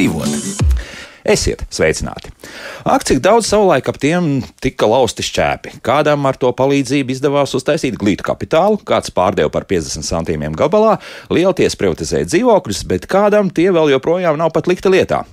dzīvot. Esiet sveicināti! Ak, cik daudz savulaik ap tiem tika lausti šķēpi. Kādam ar to palīdzību izdevās uztaisīt glītu kapitālu, kāds pārdeva par 50 centiem gabalā, lielties privatizēja dzīvokļus, bet kādam tie vēl joprojām nav pat likti lietā.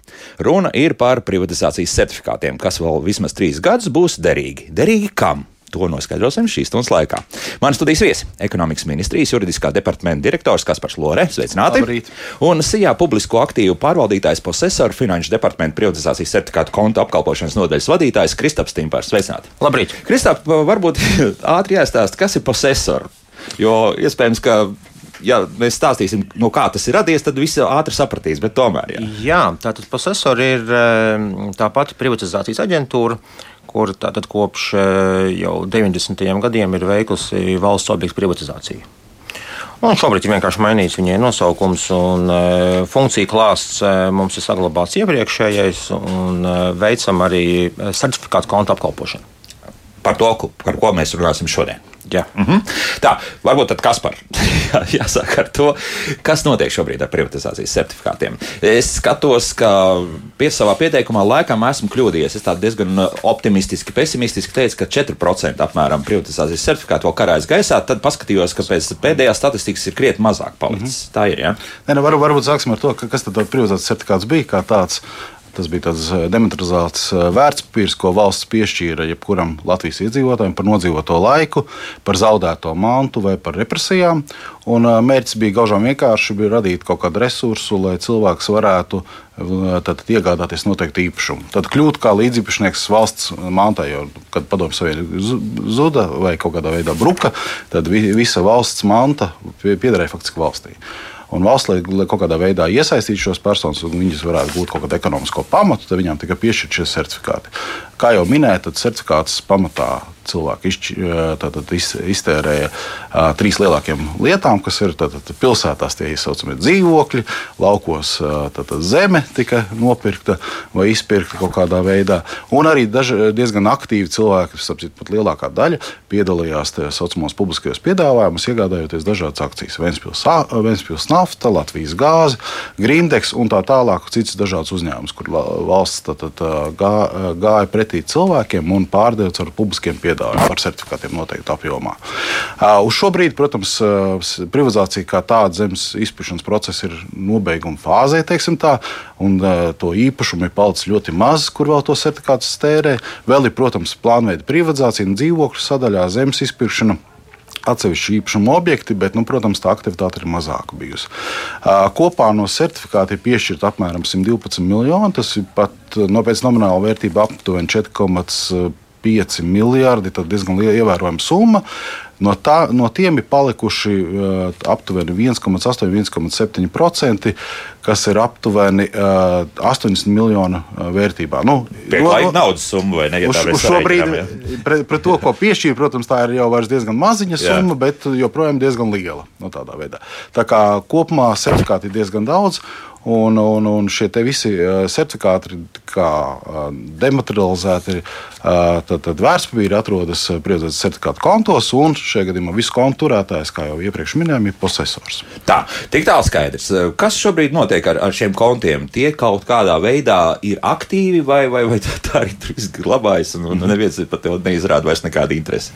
Runa ir par privatizācijas certifikātiem, kas vēl vismaz trīs gadus būs derīgi. Derīgi kam? To noskaidrosim šīs stundas laikā. Mani studijas viesi - ekonomikas ministrijas juridiskā departamenta direktors Kaspars Lore. Sveicināti! Labrīt. Un SIA publisko aktīvu pārvaldītājs posesoru finanšu departamenta privatizācijas certifikātu konta apkalpošanas nodaļas vadītājs Kristaps Timpārs. Sveicināti! Labrīt! Kristap, varbūt ātri jāstāsta, kas ir posesori. Jo iespējams, ka ja mēs stāstīsim, no kā tas ir radies, tad visi ātri sapratīs. Bet tomēr, jā, Jā, tātad posesori ir eh, tā pati privatizācijas aģentūra, kur tātad kopš eh, jau 90. gadiem ir veikusi valsts objektu privatizāciju. Un šobrīd ir vienkārši mainīts viņai nosaukums, un e, funkcija klāsts e, mums ir saglabāts iepriekšējais, un e, veicam arī e, certifikātu konta apkalpošanu. par to, par ko mēs runāsim šodien. Jā. Mhm. Tā, varbūt tad kas par? Jā, Jāsāk ar to, kas notiek šobrīd ar privatizācijas certifikātiem. Es skatos, ka pie savā pieteikumā laikam esmu kļūdījies. Es tā diezgan optimistiski, pesimistiski teicu, ka 4% apmēram privatizācijas certifikātu vēl karājas gaisā. Tad paskatījos, ka pēc pēdējās statistikas ir krietni mazāk palicis. Mm -hmm. Tā ir. Ja? Nē, nu, var, varbūt sāksim ar to, ka, kas tad privatizācijas certifikāts bija kā tāds. Tas bija tāds eh, demonetizēts eh, vērtspapīrs, ko valsts piešķīra jebkuram Latvijas iedzīvotājam par nodzīvoto laiku, par zaudēto mantu vai par represijām. Un eh, mērķis bija gaužām vienkārši bija radīt kaut kādu resursu, lai cilvēks varētu tad, iegādāties noteiktu īpašumu. Tad kļūt kā līdziepašnieks valsts mantai, jo, kad padomju savienība zu- zuda vai kaut kādā veidā bruka, tad vi- visa valsts manta pie- piederēja faktiski valstī. Un valsts, lai, lai kaut kādā veidā iesaistītu šos personus, un viņas varētu būt kaut kādu ekonomisko pamatu, tad viņām tika piešķirti šie certifikāti. Kā jau minēju, tad certifikāts pamatā cilvēki izšķi, tātad, iz, iztērēja ā, trīs lielākiem lietām, kas ir tātad, pilsētās tie izsaucamie dzīvokļi, laukos tātad, zeme tika nopirkta vai izpirkta kaut kādā veidā. Un arī daži, diezgan aktīvi cilvēki, sapcīt, pat lielākā daļa, piedalījās tajos saucamos publiskajos piedāvājumos, iegādājoties dažādas akcijas. Ventspils, Ventspils nafta, Latvijas gāze, Grindeks un tā tālāk, citas dažādas uzņēmumus, kur valsts tātad, gā, gāja pretī cilvēkiem un pārdeva ar publiskiem piedāvājumiem ar certifikātiem noteikti apjomā. Uz šo brīdi, protams, privatizācija kā tāda zemes izpirkšanas procesa ir nobeiguma fāzē, tā, un to īpašumu ir palicis ļoti maz, kur vēl to certifikātus tērē. Vēl ir, protams, plānveida privatizācija un dzīvokļu sadaļā zemes izpirkšana atsevišķi īpašuma objekti, bet, nu, protams, tā aktivitāte ir mazāka bijusi. Kopā no certifikāta ir piešķirta apmēram 112 miljoni. Tas ir pat no pēc nomināla vērtība aptuveni 4,5 miljardi. Tas diezgan liela ievērojama summa. No, tā, no tiem ir palikuši uh, aptuveni 1,8-1,7%, kas ir aptuveni uh, 80 miljonu uh, vērtībā. Nu, Pieklājīga naudas summa vai ne? Ja Uz, uz šo sareiķinām, brīdi, ja? pret, pret to, ko piešķīra, protams, tā ir jau diezgan maziņa Jā. summa, bet joprojām diezgan liela. No veidā. Tā kā kopumā certifikāti ir diezgan daudz. Un, un, un šie visi uh, certifikāti ir kā, uh, dematerializēti. Uh, tad, tad vērtspapīri atrodas privatizācijas certifikātu kontos, un šajā gadījumā visu kontu turētājs, kā jau iepriekš minējām, ir posesors. Tā, tik tālu skaidrs. Kas šobrīd notiek ar, ar šiem kontiem? Tie kaut kādā veidā ir aktīvi, vai, vai, vai tā, tā arī tur glabājas, un, un neviens par to neizrāda vairs nekādu interesi.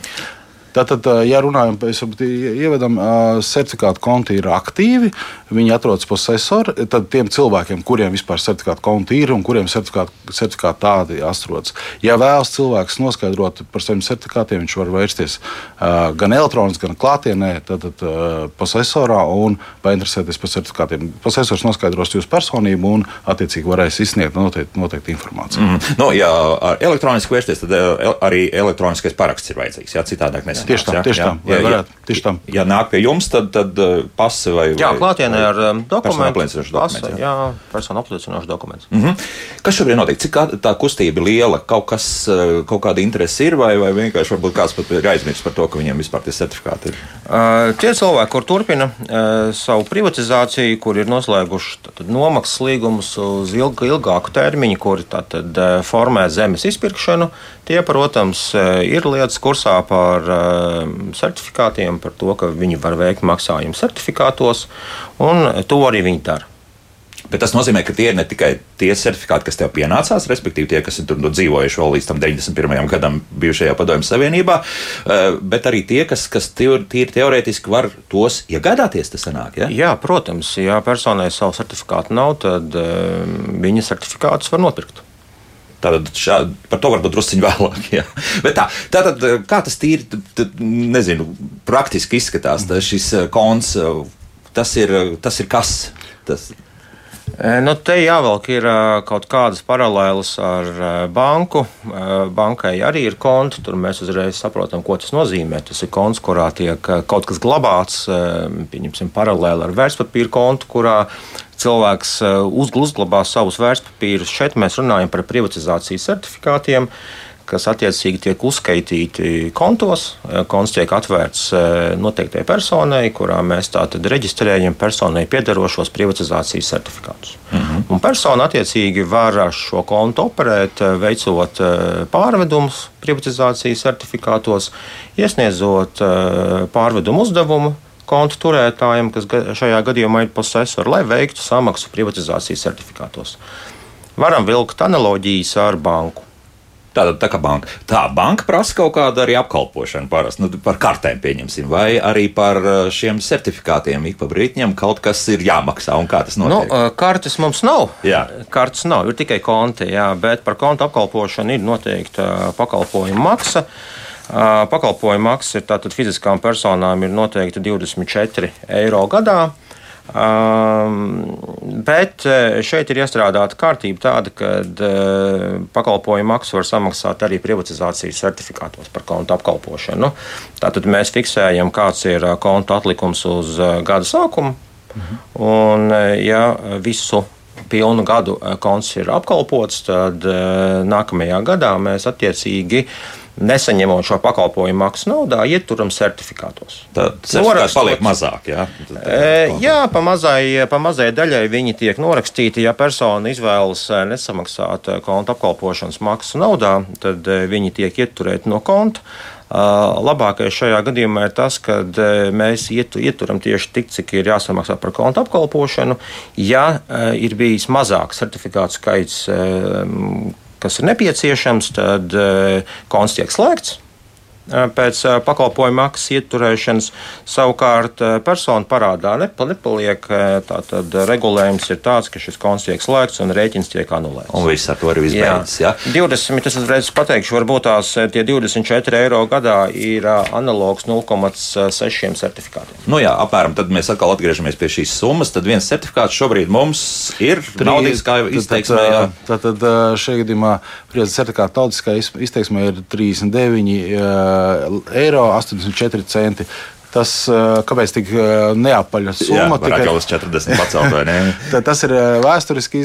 Tātad, ja runājam par ievedam, ā, certifikātu konti ir aktīvi, viņi atrodas posesori, tad tiem cilvēkiem, kuriem vispār certifikātu konti ir un kuriem certifikāti, tādi atrodas. Ja vēlas cilvēks noskaidrot par saviem certifikātiem, viņš var vērsties gan elektroniski, gan klātienē, tad, posesorā un painteresēties par certifikātiem. Posesors noskaidros jūsu personību un attiecīgi varēs izsniegt noteikti, noteikti informāciju. Mm. Nu, ja ar elektroniski vērsties, tad arī elektroniskais paraksts ir vajadzīgs. Jā, citādāk nesanāks. Tieši tā, jā? tieši Jā, tā, vai jā, varētu, ja, tieši tā. Ja nāk pie jums, tad, tad eh, pasi vai. Jā, klātienē ar um, dokumentu. apliecinošu dokumentu, jā. Jā, personu apliecinošu dokumentu. Mm -hmm. Kas šobrīd notiek? Cik tā- tā kustība ir liela? Kaut, kas, eh, kaut kāda interese ir, vai, vai vienkārši varbūt kāds pat ir aizmirsis par to, ka viņiem vispār tie certifikāti ir? Uh, tie cilvēki, kur turpina uh, savu privatizāciju, kur ir noslēguši tātad, nomaksas līgumus uz ilg, ilgāku termiņu, kuri tātad, uh, formē zemes izpirkšanu, tie, protams, uh, ir lietas kursā par uh, certifikātiem, par to, ka viņi var veikt maksājumu certifikātos, un to arī viņi dara. Bet tas nozīmē, ka tie ir ne tikai tie certifikāti, kas tev pienācās, respektīvi tie, kas ir tur nu, dzīvojuši vēl līdz tam 91. gadam bijušajā Padomju Savienībā, eh, bet arī tie, kas, kas tīri teorētiski var tos iegādāties. Sanāk, ja? Jā, protams, ja personai savu certifikātu nav, tad uh, viņa certifikātus var nopirkt. Tātad šā, par to varbūt druskuļi vēlāk. Jā. Bet tā, tātad, kā tas tīri, tad, nezinu, praktiski izskatās, tas šis konts, tas ir, tas ir kas? Tas, Nu, te jāvelk ir kaut kādas paralēlas ar banku. Bankai arī ir konti. Tur mēs uzreiz saprotam, ko tas nozīmē. Tas ir konts, kurā tiek kaut kas glabāts, pieņemsim, paralēli ar vērtspapīra kontu, kurā cilvēks uzglabā savus vērtspapīrus. Šeit mēs runājam par privatizācijas certifikātiem. Uh, kas attiecīgi tiek uzskaitīti kontos. Eh, konts tiek atvērts eh, noteiktai personai, kurā mēs tātad reģistrējam personai piedarošos privatizācijas certifikātus. -hmm. Un persona attiecīgi var šo kontu operēt, eh, veicot pārvedumus privatizācijas certifikātos, iesniedzot pārvedumu uzdevumu kontu turētājiem, kas šajā gadījumā ir posesori, lai veiktu samaksu privatizācijas certifikātos. Varam vilkt analoģijas ar banku. Tātad tā kā banka. Tā banka prasa kaut kādu arī apkalpošanu parasti, nu, par kartēm pieņemsim, vai arī par uh, šiem certifikātiem ik pa brītņiem kaut kas ir jāmaksā un kā tas notiek. Nu, kartes mums nav. Jā. Kartes nav, ir tikai konti, jā, bet par kontu apkalpošanu ir noteikta uh, pakalpojuma maksa. Pakalpojuma maksa ir tātad fiziskām personām ir noteikti 24 eiro gadā. Um, bet eh, šeit ir iestrādāta kārtība tāda, ka uh, pakalpojumu maksu var samaksāt arī privatizācijas certifikātos par kontu apkalpošanu. Tātad mēs fiksējam, kāds ir eh, kontu atlikums uz gada sākumu. Mhm. Un, ja visu pilnu gadu konts ir apkalpots, tad nākamajā gadā mēs attiecīgi uh, nesaņemot šo pakalpojumu maksu naudā, ieturam certifikātos. Tad certifikāts paliek mazāk. Jā, e, jā pa, mazai, pa mazai daļai viņi tiek norakstīti. Ja persona izvēlas e, nesamaksāt e, konta apkalpošanas maksu naudā, tad viņi tiek ieturēti no konta. Labākais šajā gadījumā ir tas, ka mēs ietu, ieturam tieši tik, cik ir jāsamaksā par konta apkalpošanu. Ja ir bijis mazāks certifikātu skaits, kas ir nepieciešams, tad eh, konts tiek slēgts pēc pakalpojuma maksas ieturēšanas. Savukārt personu parādā nepaliek. Tātad regulējums ir tāds, ka šis konts tiek slēgts un rēķins tiek anulēts. Un viss ar to ir izbeidzis. Jā. Jā. 20, es uzreiz pateikšu, varbūt tās tie 24 eiro gadā ir analogs 0,6 certifikātiem. Nu jā, apmēram tad mēs atkal atgriežamies pie šīs summas. Tad viens certifikāts šobrīd mums ir naudiskā izteiksmē. Tātad šajā gadījumā priecas certifikāta tautiskā izteiksmē ir 39 eiro 84 centi. Tas, kāpēc tik neapaļa summa? Jā, tikai uz 40 pacelt, vai ne? tas ir vēsturiski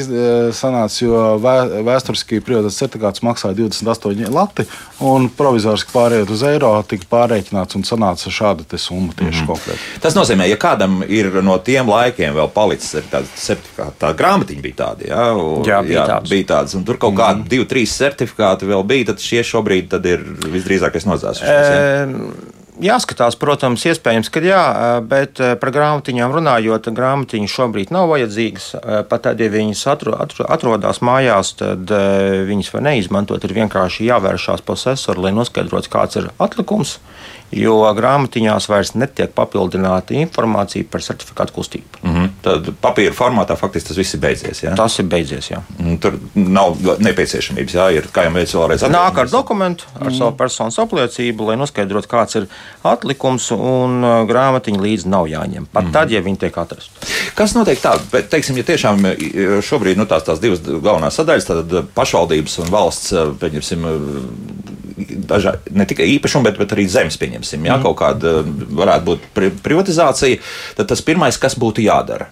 sanācis, jo vēsturiski privātais certifikāts maksāja 28 lati, un provizoriski pārējot uz eiro tika pārreikināts un sanāca šāda summa tieši mm -hmm. konkrēti. Tas nozīmē, ja kādam ir no tiem laikiem vēl palicis tāds certifikāts, tā grāmatiņa bija tāda, jā, un, jā, bija, jā, tāds. bija tāds, un tur kaut mm -hmm. kādi divi, trīs certifikāti vēl bija, tad šie šobrīd tad ir visdrīzākais nozāsušies. Jāskatās, protams, iespējams, ka jā, bet par grāmatiņām runājot, grāmatiņas šobrīd nav vajadzīgas. Pat tad, ja viņas atro, atro, atrodas mājās, tad viņas var neizmantot. Ir vienkārši jāvēršās posesoru, lai noskaidrotu, kāds ir atlikums jo grāmatiņās vairs netiek papildināta informācija par certifikātu kustību. Mm -hmm. Tad papīra formātā faktiski tas viss ir beidzies. Jā? Tas ir beidzies. Jā. Mm, tur nav nepieciešamības. Jā, ir, kā jau mēs vēlreiz atgādājām. Nāk ar dokumentu, ar mm. savu personas apliecību, lai noskaidrotu, kāds ir atlikums, un uh, grāmatiņa līdzi nav jāņem. Pat mm. tad, ja viņi tiek atrasta. Kas notiek tā? Bet, teiksim, ja tiešām šobrīd nu, tās, tās divas galvenās sadaļas, tad pašvaldības un valsts, pieņemsim, dažā, ne tikai īpašumu, bet, bet arī zemes pieņemsim. Jā, mm. kaut kāda varētu būt pri privatizācija. Tad tas pirmais, kas būtu jādara.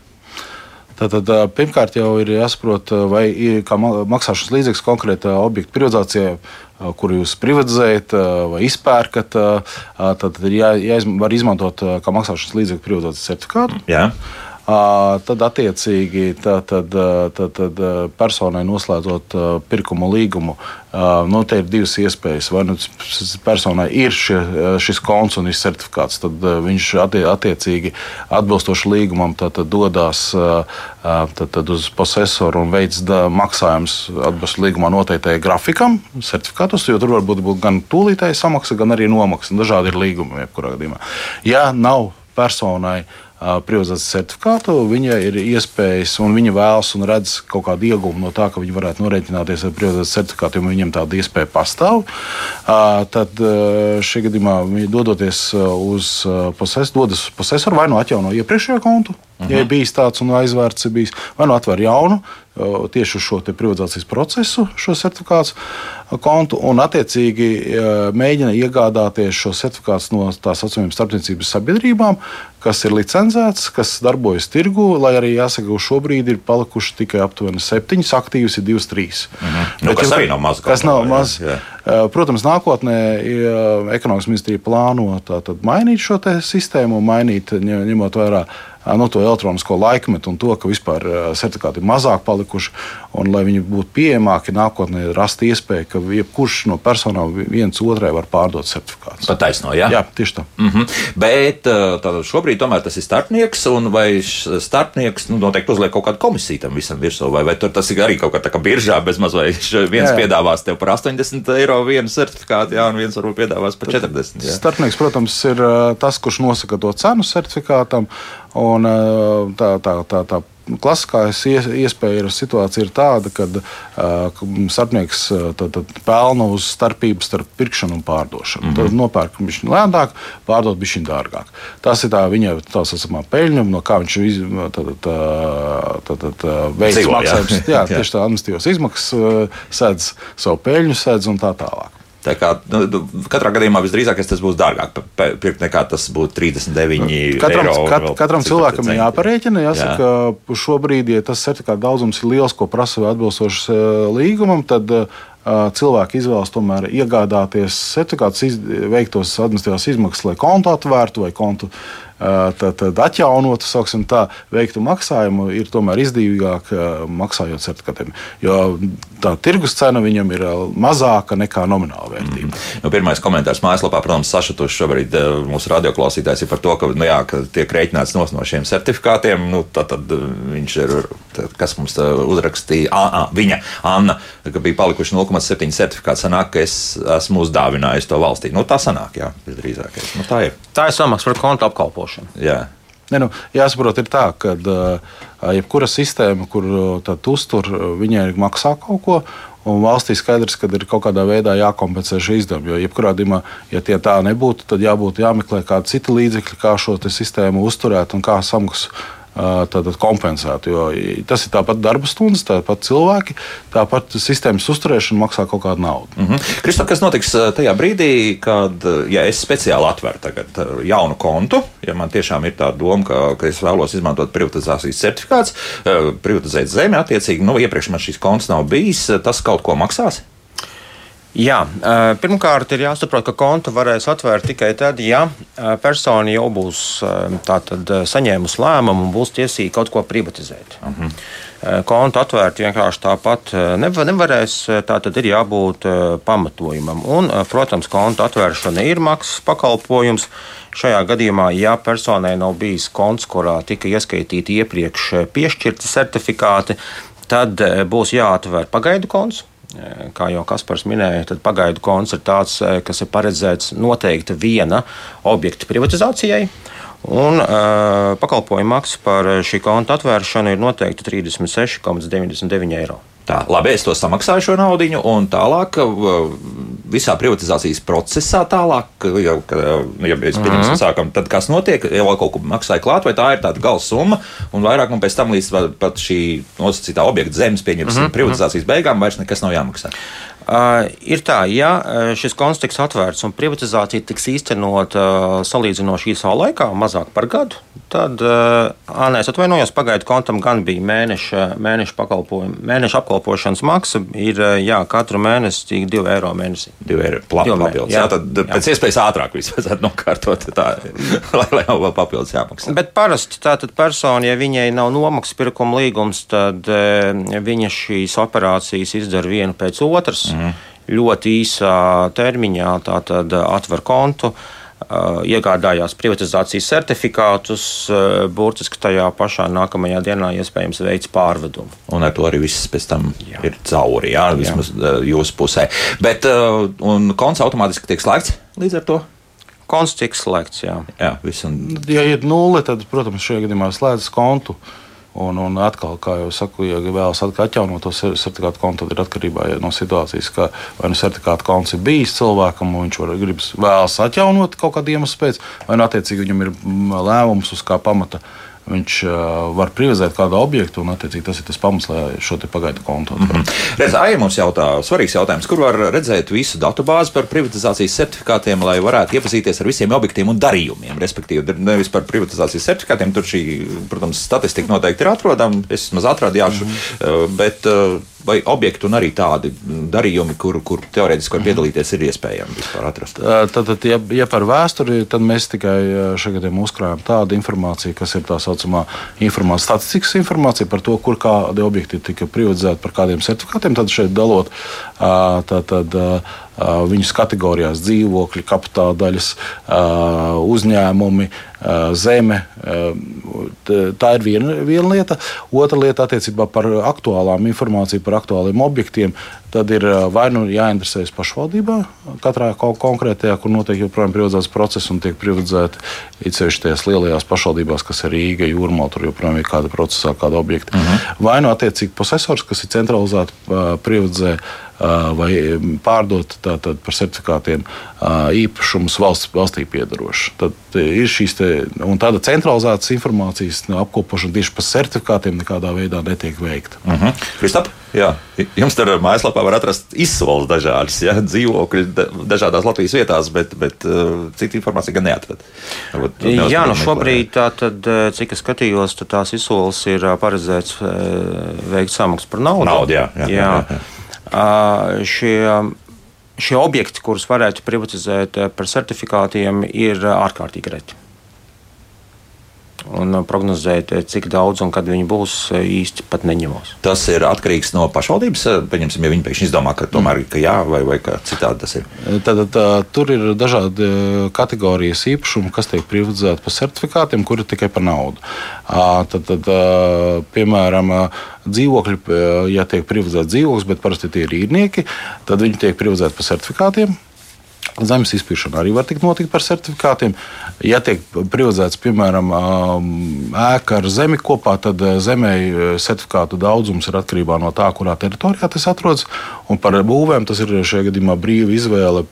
Tātad, pirmkārt, jau ir jāsaprot, vai ir maksāšanas līdzeklis konkrēta objekta privatizācijai, kuru jūs privatizējat vai izpērkat. Tad jā, jā, var izmantot kā maksāšanas līdzekļu privatizācijas certifikātu. Jā. Tad attiecīgi tā, tad, tad, tad personai noslēdzot pirkuma līgumu, nu, te ir divas iespējas. Vai nu personai ir šie, šis konts un ir certifikāts, tad viņš attiecīgi atbilstoši līgumam tad, dodas tad, tad uz posesoru un veids maksājumus atbilstoši līgumā noteiktajai grafikam, certifikātus, jo tur var būt gan tūlītēja samaksa, gan arī nomaksa. Dažādi ir līgumi, jebkurā gadījumā. Ja nav personai uh, privatizācijas certifikātu, viņai ir iespējas, un viņa vēlas un redz kaut kādu ieguvumu no tā, ka viņi varētu norēķināties ar privatizācijas certifikātu, jo viņam tāda iespēja pastāv. Tad šajā gadījumā viņi dodoties uz posesoru, dodas uz posesoru vai nu atjauno iepriekšējo kontu, -huh. Ja ir bijis tāds un aizvērts, ir bijis, vai nu atver jaunu, tieši uz šo privatizācijas procesu, šo certifikātu kontu, un attiecīgi mēģina iegādāties šo certifikātu no tā saucamajām starpniecības sabiedrībām, kas ir licencēts, kas darbojas tirgu, lai arī jāsaka, ka šobrīd ir palikuši tikai aptuveni septiņas, aktīvas ir divas, trīs. Uh -huh. nu, Bet, kas arī nav maz. Kas nav maz. Jā, jā. Protams, nākotnē ekonomikas ministrija plāno mainīt šo sistēmu, mainīt, ņemot vērā nu, to elektronisko laikmetu un to, ka vispār certifikāti ir mazāk palikuši, un lai viņi būtu pieejamāki nākotnē, rast iespēju, ka jebkurš no personām viens otrai var pārdot certifikātus. Pat taisno, jā? Jā, tieši tā. Mm -hmm. Bet tātad šobrīd tomēr tas ir starpnieks, un vai starpnieks nu, noteikti uzliek kaut kādu komisiju tam visam virsū, vai, vai tur tas ir arī kaut kā tā kā biržā bez maz vai viens jā, jā. piedāvās tev par 80 eiro vienu certifikātu, jā, un viens varbūt piedāvās par 40. Jā. Starpnieks, protams, ir tas, kurš nosaka to cenu certifikātam. Un, tā, tā, tā, tā klasiskā iespēja ir situācija ir tāda, kad uh, starpnieks tad, tad pelna uz starpību starp pirkšanu un pārdošanu. Mm -hmm. Tad nopērk viņš lētāk, pārdot viņš dārgāk. Tas ir tā viņa tā saucamā peļņa, no kā viņš iz, tad, tad, tad, veids maksājumus. Jā, jā, tieši tā administratīvas izmaksas sēdz savu peļņu, sēdz un tā tālāk. Tā kā, nu, katrā gadījumā visdrīzāk tas būs dārgāk pirkt nekā tas būtu 39 katram, eiro. Kat, katram cilvēkam ir jāparēķina. Jāsaka, jā. šobrīd, ja tas certifikāta daudzums ir liels, ko prasa atbilstošs līgumam, tad cilvēki izvēlas tomēr iegādāties certifikātus, veiktos administratīvās izmaksas, lai kontu atvērtu vai kontu tad, tad atjaunotu, sauksim tā, veiktu maksājumu, ir tomēr izdevīgāk maksājot certifikātiem. Jo tā tirgus cena viņam ir mazāka nekā nomināla vērtība. Mm. Nu, pirmais komentārs mājaslapā, protams, sašutuši šobrīd mūsu radioklausītājs ir par to, ka, nu, jā, ka tiek rēķināts no šiem certifikātiem. Nu, tad, tad viņš ir, tad, kas mums uzrakstīja, a, a, viņa Anna, ka bija palikuši 0,7 certifikāti. Sanāk, ka es esmu uzdāvinājis to valstī. Nu, tā sanāk, jā, visdrīzāk. Nu, tā ir. Tā ir samaksa par kontu apkalpošanu apkalpošanu. Jā. Ne, nu, jāsaprot, ir tā, ka jebkura sistēma, kur uztur, viņai maksā kaut ko. Un valstī skaidrs, ka ir kaut kādā veidā jākompensē šī izdevuma. Jo, jebkurā gadījumā, ja tie tā nebūtu, tad jābūt jāmeklē kādi citi līdzekļi, kā šo sistēmu uzturēt un kā samaksāt tātad kompensētu. Jo tas ir tāpat darba stundas, tāpat cilvēki, tāpat sistēmas uzturēšana maksā kaut kādu naudu. Mm -hmm. Kristof, kas notiks tajā brīdī, kad ja es speciāli atveru jaunu kontu, ja man tiešām ir tā doma, ka, ka es vēlos izmantot privatizācijas certifikāts, privatizēt zemi, attiecīgi, nu, iepriekš man šīs konts nav bijis, tas kaut ko maksās? Jā, pirmkārt, ir jāsaprot, ka kontu varēs atvērt tikai tad, ja persona jau būs tātad, saņēmusi lēmumu un būs tiesīga kaut ko privatizēt. Uh mhm. -huh. Kontu atvērt vienkārši tāpat nevarēs. Tā tad ir jābūt pamatojumam. Un, protams, kontu atvēršana ir maksas pakalpojums. Šajā gadījumā, ja personai nav bijis konts, kurā tika ieskaitīti iepriekš piešķirti certifikāti, tad būs jāatver pagaidu konts Kā jau Kaspars minēja, tad pagaidu konts ir tāds, kas ir paredzēts noteikti viena objekta privatizācijai. Un uh, pakalpojuma maksa par šī konta atvēršanu ir noteikti 36,99 eiro. Tā, labi, es to samaksāju šo naudu, un tālāk, visā privatizācijas procesā, tālāk, ja, nu, ja mēs pieņemsim, -hmm. sākam, tad kas notiek, ja vēl kaut ko maksāja klāt, vai tā ir tāda gala summa, un vairāk man pēc tam līdz pat šī nosacītā objekta zemes, pieņemsim, mm -hmm. privatizācijas beigām vairs nekas nav jāmaksā. Uh, ir tā, ja šis konts tiks atvērts un privatizācija tiks īstenot uh, salīdzinoši īsā laikā, mazāk par gadu, tad, uh, nē, es atvainojos, pagaidu kontam gan bija mēneša, mēneša, mēneša apkalpošanas maksa. Ir jā, katru mēnesi cik 2 eiro mēnesī. 2 eiro papildus. Jā, jā, tad jā. pēc iespējas ātrāk viss vajadzētu nokārtot, tā, lai, lai nav vēl papildus jāmaksā. Bet parasti tātad persona, ja viņai nav nomaksas pirkuma līgums, tad viņa šīs operācijas izdara vienu pēc otras. Mm. Ļoti īsā termiņā tātad atver kontu. Uh, Uh, iegādājās privatizācijas certifikātus, uh, burtiski tajā pašā nākamajā dienā iespējams veids pārvedumu. Un ar to arī viss pēc tam jā. ir cauri, jā, vismaz jā. Uh, jūsu pusē. Bet konts automātiski tiek slēgts līdz ar to? Konts tiek slēgts, jā. jā viss un... Ja ir nulle, tad, protams, šajā gadījumā slēdz kontu. Uh, Un, un atkal, kā jau saku, ja vēlas atjaunot to certifikātu kontu, tad ir atkarībā no situācijas, ka vai nu certifikāta konts ir bijis cilvēkam, un viņš var, gribas vēlas atjaunot kaut kādu iemeslu pēc, vai nu attiecīgi viņam ir mm, lēmums uz kā pamata viņš var privatizēt kādu objektu, un attiecīgi tas ir tas pamats, lai šo pagaidu kontu atvertu. Mm -hmm. Redz, Aija mums jautā, svarīgs jautājums, kur var redzēt visu datubāzi par privatizācijas certifikātiem, lai varētu iepazīties ar visiem objektiem un darījumiem. Respektīvi, nevis par privatizācijas certifikātiem, tur šī, protams, statistika noteikti ir atrodama, es maz atrādīšu, mm -hmm. bet vai objekti un arī tādi darījumi, kur, kur teorētiski var mhm. piedalīties, ir iespējami vispār atrast? Tad, tad ja, ja par vēsturi, tad mēs tikai gadījumā uzkrājam tādu informāciju, kas ir tā saucamā informācija, statistikas informācija par to, kur kādi objekti tika privatizēti par kādiem certifikātiem. Tad šeit dalot tad, tad, viņus kategorijās dzīvokļi, kapitāla daļas, uzņēmumi, zeme. Tā ir viena, viena lieta. Otra lieta attiecībā par aktuālām informāciju par aktuāliem objektiem. Tad ir vai nu jāinteresējas pašvaldībā, katrā konkrētajā, kur notiek joprojām privatizācijas process un tiek privatizēti sevišķi tajās lielajās pašvaldībās, kas ir Rīga, Jūrmā, tur joprojām ir kāda procesā, kāda objekta. Uh mhm. -huh. Vai nu attiecīgi posesors, kas ir centralizēti privatizē vai pārdot tātad, par certifikātiem īpašumus valsts, valstī piedarošs. Tad ir šīs te, tāda centralizētas informācijas apkopošana tieši par certifikātiem nekādā veidā netiek veikta. Uh -huh. Kristap, jā, jums tur mājaslapā var atrast izsoles dažādas ja, dzīvokļi dažādās Latvijas vietās, bet, bet citu informāciju gan neatrad. Jā, nu šobrīd, tā, tad, cik es skatījos, tās izsoles ir paredzēts veikt samaksu par naudu. Naudu, jā. jā, jā. jā, jā šie, šie objekti, kurus varētu privatizēt par certifikātiem, ir ārkārtīgi reti un prognozēt, cik daudz un kad viņi būs īsti pat neņemos. Tas ir atkarīgs no pašvaldības. Pieņemsim, ja viņi pēkšņi izdomā, ka tomēr ka jā, vai, vai ka citādi tas ir. Tad, tad tur ir dažādi kategorijas īpašumu, kas tiek privatizēti par certifikātiem, kuri ir tikai par naudu. Tad, tad, piemēram, dzīvokļi, ja tiek privatizēts dzīvoklis, bet parasti tie ir īrnieki, tad viņi tiek privatizēti par certifikātiem. Zemes izpirkšana arī var tikt notikt par certifikātiem. Ja tiek privatizēts, piemēram, ēka ar zemi kopā, tad zemē certifikātu daudzums ir atkarībā no tā, kurā teritorijā tas atrodas. Un par būvēm tas ir šajā gadījumā brīva izvēle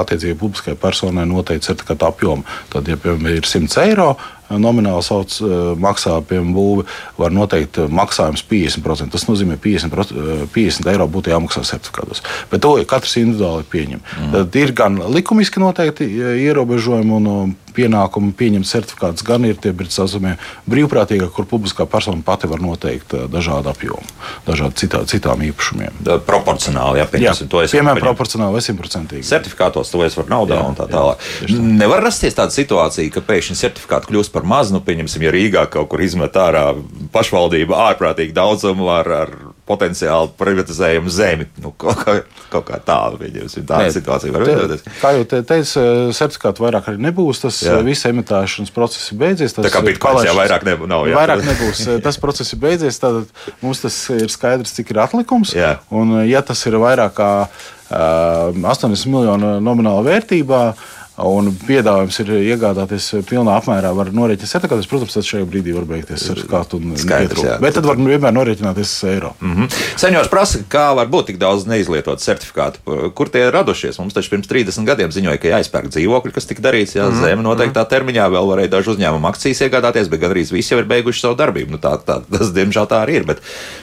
attiecīgai publiskai personai noteikt certifikātu apjomu. Tad, ja piemēram ir 100 eiro, nomināli sauc, eh, maksā piemēram būve, var noteikt eh, maksājums 50%. Tas nozīmē, ka 50, 50 eiro būtu jāmaksā certifikātos. Bet to katrs individuāli pieņem. Mm. Tad ir gan likumiski noteikti eh, ierobežojumi un pienākumu pieņemt certifikātus, gan ir tie saucamie brīvprātīgie, kur publiskā persona pati var noteikt dažādu apjomu, dažādu citā, citām īpašumiem. Da, proporcionāli, jā, pieņemsim, jā, to es piemēram, proporcionāli vai simtprocentīgi. Certifikātos to es varu naudā jā, un tā tālāk. Tā. Nevar rasties tāda situācija, ka pēkšņi certifikāti kļūst par maz, nu, pieņemsim, ja Rīgā kaut kur izmet ārā pašvaldība ārprātīgi daudzumu ar, ar potenciāli privatizējumu zemi. Nu, kaut, kā, kaut kā tāda, pieņemsim, tāda Nē, situācija var veidoties. Kā jau te teicu, certifikātu vairāk arī nebūs. Tas jā. viss emitēšanas process ir beidzies. Tas tā kā bitkoins jau vairāk nebūs. Nav, jā. Vairāk nebūs. Tas process ir beidzies, tad mums tas ir skaidrs, cik ir atlikums. Jā. Un ja tas ir vairāk kā uh, 80 miljonu nomināla vērtībā, un piedāvājums ir iegādāties pilnā apmērā, var norēķināt certifikātus. Protams, tas šajā brīdī var beigties ar kādu jā. Bet tad var vienmēr norēķināties eiro. Mm -hmm. Senjors prasa, kā var būt tik daudz neizlietotu certifikātu. Kur tie radušies? Mums taču pirms 30 gadiem ziņoja, ka jāizpērk dzīvokļi, kas tika darīts. Jā, mm -hmm. Zeme noteiktā termiņā vēl varēja dažu uzņēmumu akcijas iegādāties, bet gandrīz visi jau ir beiguši savu darbību. Nu, tā, tā, tas, diemžēl, tā arī ir. Bet,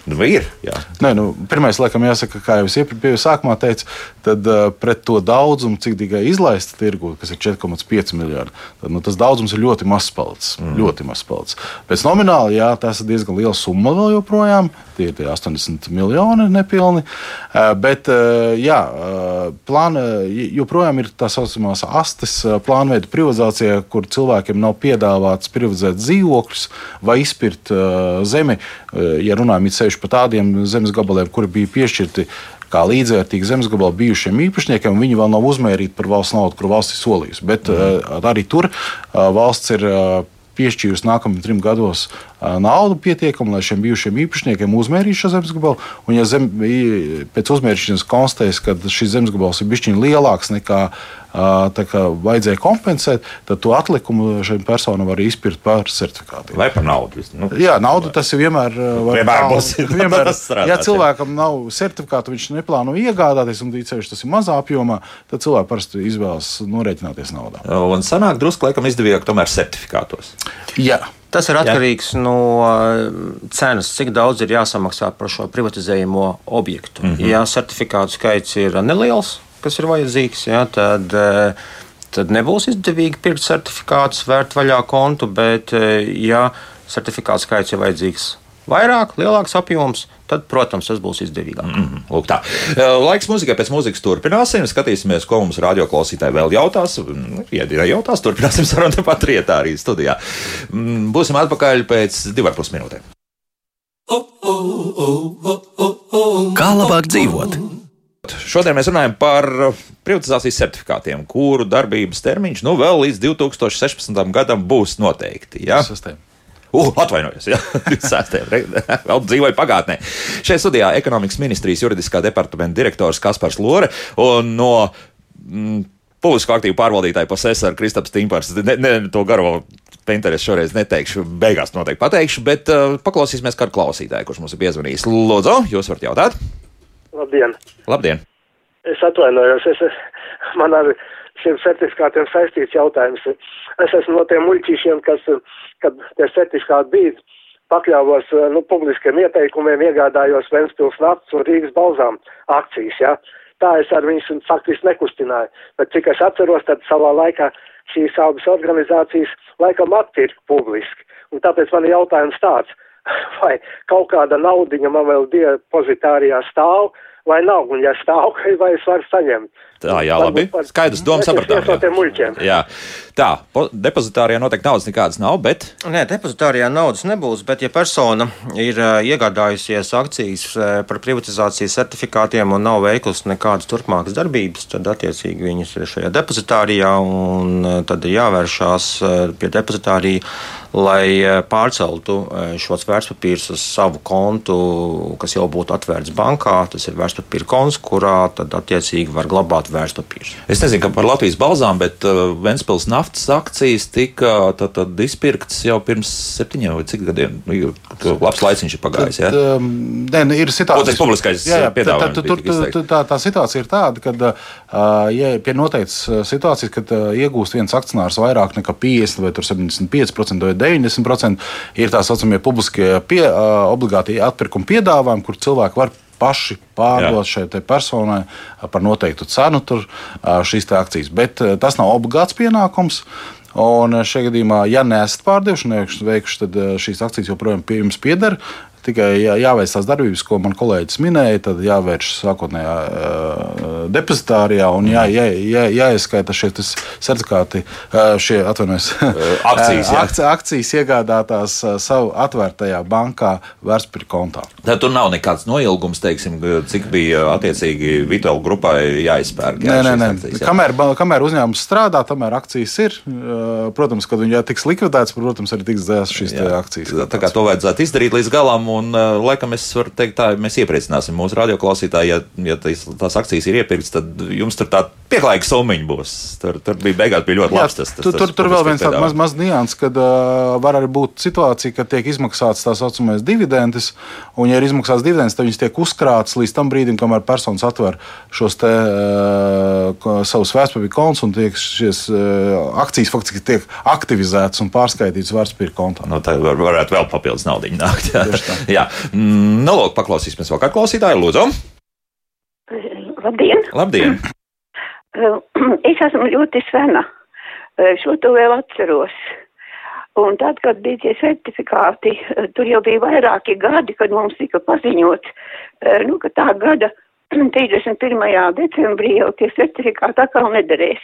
nu, ir jā. Nē, nu, pirmais, laikam, jāsaka, kā jau es iepriekš sākumā teicu, tad uh, pret to daudzumu, cik tikai izlaista tirgu, kas ir 4,5 miljardi, tad nu, tas daudzums ir ļoti mazs palicis. Mm. Ļoti mazs palicis. Pēc nomināli, jā, tas ir diezgan liela summa vēl joprojām. Tie ir tie 80 miljoni nepilni. Uh, bet, uh, jā, uh, plāna joprojām ir tā saucamās astes plānveida privatizācija, kur cilvēkiem nav piedāvāts privatizēt dzīvokļus vai izpirkt zemi. Ja runājam sevišķi par tādiem zemes gabaliem, kuri bija piešķirti kā līdzvērtīgi zemes gabali bijušiem īpašniekiem, viņi vēl nav uzmērīti par valsts naudu, kur valsts ir solījusi. Bet mm. arī tur valsts ir piešķīrusi nākamajiem trim gados naudu pietiekami, lai šiem bijušiem īpašniekiem uzmērītu šo zemes gabalu. Un, ja zem, pēc uzmērīšanas konstatēs, ka šis zemes gabals ir bijis lielāks nekā vajadzēja kompensēt, tad to atlikumu šiem personam var izpirkt par certifikātiem. Vai par naudu? Nu, Jā, naudu tas ir vienmēr. Vienmēr būs. Vienmēr, strādāt, ja cilvēkam jā. nav certifikātu, viņš neplāno iegādāties, un tīceļš tas ir mazā apjomā, tad cilvēki parasti izvēlas norēķināties naudā. Un sanāk drusku laikam izdevīgāk tomēr certifikātos. Jā. Tas ir atkarīgs Jā. no cenas, cik daudz ir jāsamaksā par šo privatizējumu objektu. Mm -hmm. Ja certifikātu skaits ir neliels, kas ir vajadzīgs, ja, tad, eh, tad nebūs izdevīgi pirkt certifikātus, vērt vaļā kontu, bet, eh, ja certifikātu skaits ir vajadzīgs vairāk, lielāks apjoms, tad, protams, tas būs izdevīgāk. Mm -hmm. Lūk, tā. Eh, laiks muzikai pēc muzikas turpināsim. Skatīsimies, ko mums radioklausītāji vēl jautās. Ja ir jautās, turpināsim sarunu tepat rietā arī studijā. Mm, būsim atpakaļ pēc divām pus minūtēm. Kā labāk dzīvot? Šodien mēs runājam par privatizācijas certifikātiem, kuru darbības termiņš nu, vēl līdz 2016. gadam būs noteikti. Ja? Uh, atvainojos, jā, 26. vēl dzīvoju pagātnē. Šajā studijā ekonomikas ministrijas juridiskā departamenta direktors Kaspars Lore un no mm, publisko aktīvu pārvaldītāju posesora Kristaps Timpars. Ne, ne, to garo Pinterest šoreiz neteikšu, beigās noteikti pateikšu, bet uh, paklausīsimies kādu klausītāju, kurš mums ir piezvanījis. Lūdzu, jūs varat jautāt? Labdien! Labdien! Es atvainojos, es, man ar šiem certifikātiem saistīts jautājums. Es esmu no tiem muļķīšiem, kas, kad tie certifikāti bija, pakļāvos nu, publiskiem ieteikumiem, iegādājos Ventspils naftas un Rīgas balzām akcijas. Ja? Tā es ar viņus faktiski nekustināju. Bet cik es atceros, tad savā laikā šīs abas organizācijas laikam atpirka publiski. Un tāpēc man ir jautājums tāds, vai kaut kāda naudiņa man vēl depozitārijā stāv, vai nav, un ja stāv, vai es varu saņemt. Tā, jā, labi. Skaidrs, doma sapratām. Jā. jā. Tā, depozitārijā noteikti naudas nekādas nav, bet. Nē, depozitārijā naudas nebūs, bet ja persona ir iegādājusies akcijas par privatizācijas certifikātiem un nav veikusi nekādas turpmākas darbības, tad attiecīgi viņas ir šajā depozitārijā un tad ir jāvēršās pie depozitārija, lai pārceltu šos vērtspapīrus uz savu kontu, kas jau būtu atvērts bankā. Tas ir vērtspapīra konts, kurā tad attiecīgi var glabāt vērtspapīrus. Es nezinu, kā par Latvijas balzām, bet uh, Ventspils naftas akcijas tika tad, tad izpirktas jau pirms septiņiem vai cik gadiem. Nu, labs laiciņš ir pagājis. Tad, ja? um, ne, nu, ir situācija, tas publiskais jā, jā, piedāvājums. Tā, tur, tā, tā, tā situācija ir tāda, ka uh, ja pie noteiktas uh, situācijas, kad uh, iegūst viens akcionārs vairāk nekā 50 vai 75% vai 90%, ir tā saucamie publiskie pie, uh, obligāti atpirkuma piedāvājumi, kur cilvēki var paši pārdot šai personai par noteiktu cenu tur, šīs akcijas. Bet tas nav obligāts pienākums. Un šajā gadījumā, ja neesat pārdevuši, neveikuši, tad šīs akcijas joprojām pie jums pieder tikai jā, jāveic tās darbības, ko man kolēģis minēja, tad jāvērš sākotnējā uh, depozitārijā un jā, jā, jā, jāieskaita šie certifikāti, šie atvainojas, akcijas, akcijas, akcijas iegādātās savu atvērtajā bankā vērtspapīra kontā. Tad tur nav nekāds noilgums, teiksim, cik bija attiecīgi Vitāla grupai jāizpērk. Jā, nē, nē, nē. Akcijas, jā. kamēr, kamēr uzņēmums strādā, tamēr akcijas ir. Protams, kad viņi tiks likvidētas, protams, arī tiks dzēstas šīs akcijas. Tā kā to vajadzētu izdarīt līdz galam un uh, laikam es varu teikt, tā mēs iepriecināsim mūsu radioklausītāju, ja, ja tās, tās akcijas ir iepirktas, tad jums tur tā pieklājīga summiņa būs. Tur, tur bija beigās bija ļoti labs. Tas, tas, tur, tur, tas tur vēl viens tāds maz, maz nians, kad uh, var arī būt situācija, kad tiek izmaksāts tā saucamais dividends, un, ja ir izmaksāts dividends, tad viņas tiek uzkrātas līdz tam brīdim, kamēr personas atver šos te uh, savus vērtspapīra kontus, un tiek šīs uh, akcijas faktiski tiek aktivizētas un pārskaitītas vērtspapīra kontā. Nu, tā var, varētu vēl papildus naudu nākt. Jā, jā. Mm, nu, lūk, paklausīsimies vēl kādu klausītāju. Lūdzu, Labdien! labdien! Es esmu ļoti sena. Šo to vēl atceros. Un tad, kad bija tie certifikāti, tur jau bija vairāki gadi, kad mums tika paziņots, nu, ka tā gada 31. decembrī jau tie certifikāti atkal nederēs.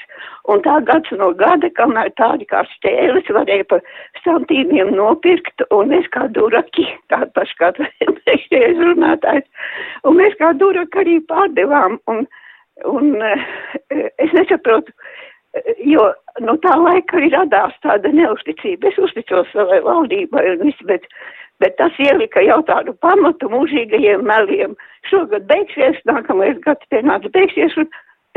Un tā gads no gada, kamēr tādi kā stēles varēja par santīmiem nopirkt, un mēs kā duraki, tāda paša kā priekšējais runātājs, un mēs kā duraki arī pārdevām. Un, Un eh, es nesaprotu, eh, jo no tā laika arī radās tāda neusticība. Es uzticos savai valdībai un viss, bet, bet tas ielika jau tādu pamatu mūžīgajiem meliem. Šogad beigsies, nākamais gads pienāca beigsies, un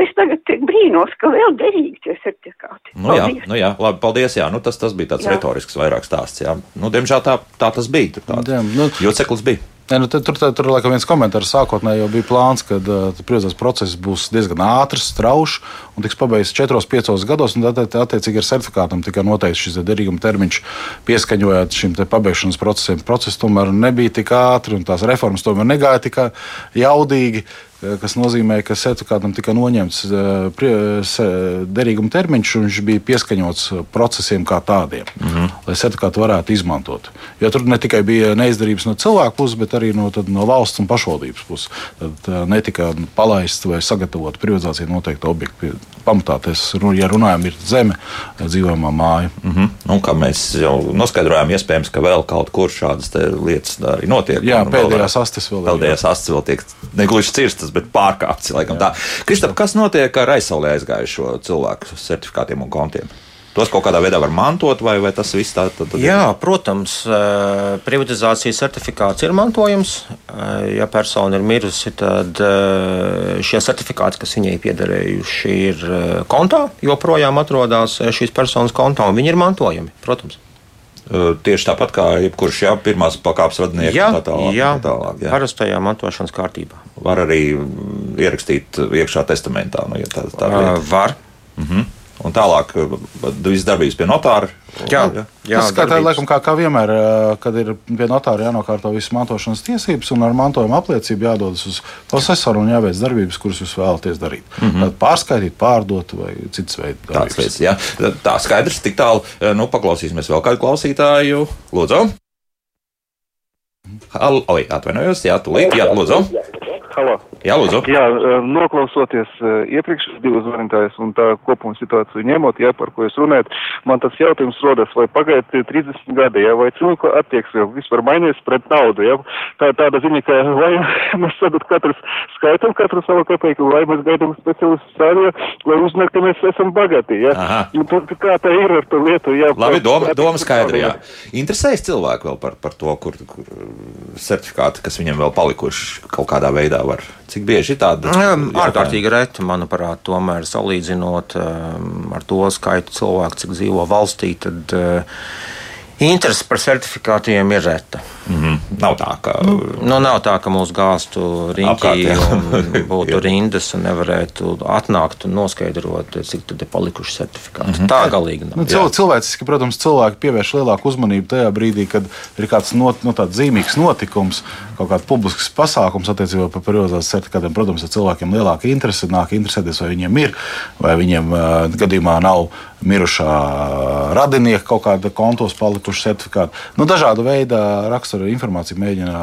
es tagad tik brīnos, ka vēl derīgi tie certifikāti. Nu, jā, Paldies. nu, jā, labi, paldies. Jā, nu, tas, tas bija tāds Jā. retorisks vairāk stāsts. Jā. Nu, diemžēl tā, tā tas bija. Tur tāds Jā, nu- Joceklis bija. Ja, nu, tad, tur tur, tur laikam, viens komentārs sākotnēji jau bija plāns, ka uh, priecas process būs diezgan ātrs, strauji un tiks pabeigts 4-5 gados. Tad, attiecīgi, ar certifikātam tika noteikts šis derīguma termiņš, pieskaņojot šim pabeigšanas procesam. Process tomēr nebija tik ātri, un tās reformas tomēr negāja tik jaudīgi. Eh, Kas nozīmē, ka certifikātam tika noņemts eh, se- derīguma termiņš, un viņš bija pieskaņots eh, procesiem kā tādiem, mm -hmm. lai certifikātu varētu izmantot. Jo tur ne tikai bija neizdarības no cilvēku puses, bet arī no, tad, no valsts un pašvaldības puses. Tad eh, netika palaists vai sagatavot privatizācija noteikta objekta. Pamatā, tas, ja runājam, ir zeme, eh, dzīvojamā māja. Mm -hmm. nu, kā mēs jau noskaidrojām, iespējams, ka vēl kaut kur šādas lietas arī notiek. Jā, Un vēl pēdējās astes vēl Pēdējās astes vēl tiek negluži cirstas, bet pārkāptas. laikam tā. Kristap, kas notiek ar aizsaulē aizgājušo cilvēku certifikātiem un kontiem? Tos kaut kādā veidā var mantot, vai, vai tas viss tā tad, tad Jā, protams, eh, privatizācijas certifikāts ir mantojams. Eh, Ja persona ir mirusi, tad eh, šie certifikāti, kas viņai piederējuši, ir kontā, joprojām atrodas šīs personas kontā, un viņi ir mantojami. Protams. Tieši tāpat kā jebkurš jā, pirmās pakāpes radinieks. Jā, tā tālāk, jā, tā tālāk, jā. parastajā mantošanas kārtībā. Var arī mm, ierakstīt iekšā testamentā. Nu, ja tā, tā lieta. Var. Un tālāk viss darbības pie notāra. Jā, jā. jā Tas darbības. laikam, kā, kā vienmēr, ā, kad ir pie notāra jānokārto visas mantošanas tiesības, un ar mantojuma apliecību jādodas uz procesoru un jāveic darbības, kuras jūs vēlaties darīt. Mm -hmm. Pārskaitīt, pārdot vai citas veids. Tāds lietas, jā. Tā skaidrs, tik tālu. Nu, paklausīsimies vēl kādu klausītāju. Lūdzu. Hal- Oi, atvainojos, jā, tūlīt, jā, lūdzu. Halo. Jā, lūdzu. Jā, eh, noklausoties eh, iepriekšējos divus zvanītājus un tā kopuma situāciju ņemot, jā, par ko jūs runājat, man tas jautājums rodas, vai pagaiet 30 gadi, jā, vai cilvēku attieksme vispār mainījies pret naudu, jā. Tā tāda ziņa, ka vai mēs tagad katrs skaitam katru savu kapeiku, vai mēs gaidām speciālistu stāvju, lai uzzināt, ka mēs esam bagāti, jā. Tad kā tā ir ar to lietu, jā. Labi, doma, doma skaidra. Jā. Interesējas cilvēki vēl par, par to, kur, kur certifikāti, kas viņiem vēl palikuši kaut kādā veidā var. Cik bieži ir tāda? Ārkārtīgi reti, manuprāt, tomēr salīdzinot um, ar to skaitu cilvēku, cik dzīvo valstī, tad uh, interese par certifikātiem ir reta. Mm -hmm. Nav tā, ka. Nu, nav tā, ka mūsu gāztu riņķī būtu rindas un nevarētu atnākt un noskaidrot, cik tad ir palikuši certifikāti. Mm -hmm. Tā galīgi nav. Nu, cil, cilvēciski, protams, cilvēki pievērš lielāku uzmanību tajā brīdī, kad ir kāds not, no zīmīgs notikums, kaut kāds publisks pasākums attiecībā par periodizācijas certifikātiem. Protams, ir cilvēkiem lielāka interese, nāk interesēties, vai viņiem ir, vai viņiem uh, gadījumā nav mirušā radinieka kaut kāda kontos palikuši certifikāti. Nu, dažāda veida rakstura informācija mēģina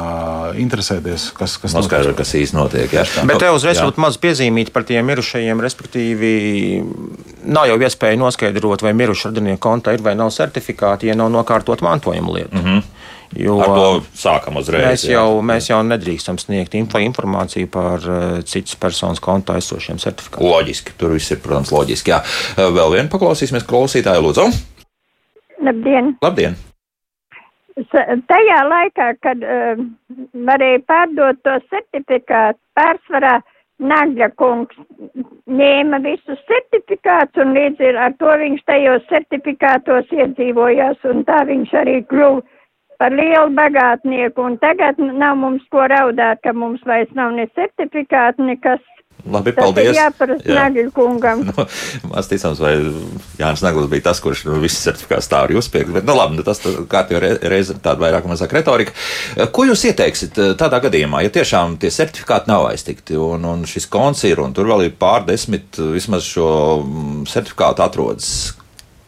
interesēties, kas, kas Noskaidro, kas īsti notiek. Jā. Bet te uzreiz Jā. būtu maz piezīmīt par tiem mirušajiem, respektīvi, nav jau iespēja noskaidrot, vai mirušu radinieku kontā ir vai nav certifikāti, ja nav nokārtot mantojuma lietu. Mm -hmm. Jo Ar to sākam uzreiz. mēs jā. jau, mēs jau nedrīkstam sniegt info, informāciju par citas personas kontā esošiem certifikātiem. Loģiski, tur viss ir, protams, loģiski. Jā. Vēl vienu paklausīsimies klausītāju, lūdzu. Labdien! Labdien! Tajā laikā, kad uh, varēja pārdot to certifikātu, pārsvarā Nagļa kungs ņēma visus certifikātus un līdz ar to viņš tajos certifikātos iedzīvojās un tā viņš arī kļuva par lielu bagātnieku. Un tagad nav mums ko raudāt, ka mums vairs nav ne certifikātu, nekas. Labi, paldies. Jā, par Nagļu kungam. Nu, Maz ticams, vai Jānis Naglis bija tas, kurš nu, visas certifikātus tā arī uzspiega. Bet, nu, labi, nu, tas kārtībā reize tāda vairāk mazāk retorika. Ko jūs ieteiksit eh, tādā gadījumā, ja tiešām tie certifikāti nav aiztikti un, un šis konts ir un tur vēl ir pārdesmit vismaz šo mm, certifikātu atrodas?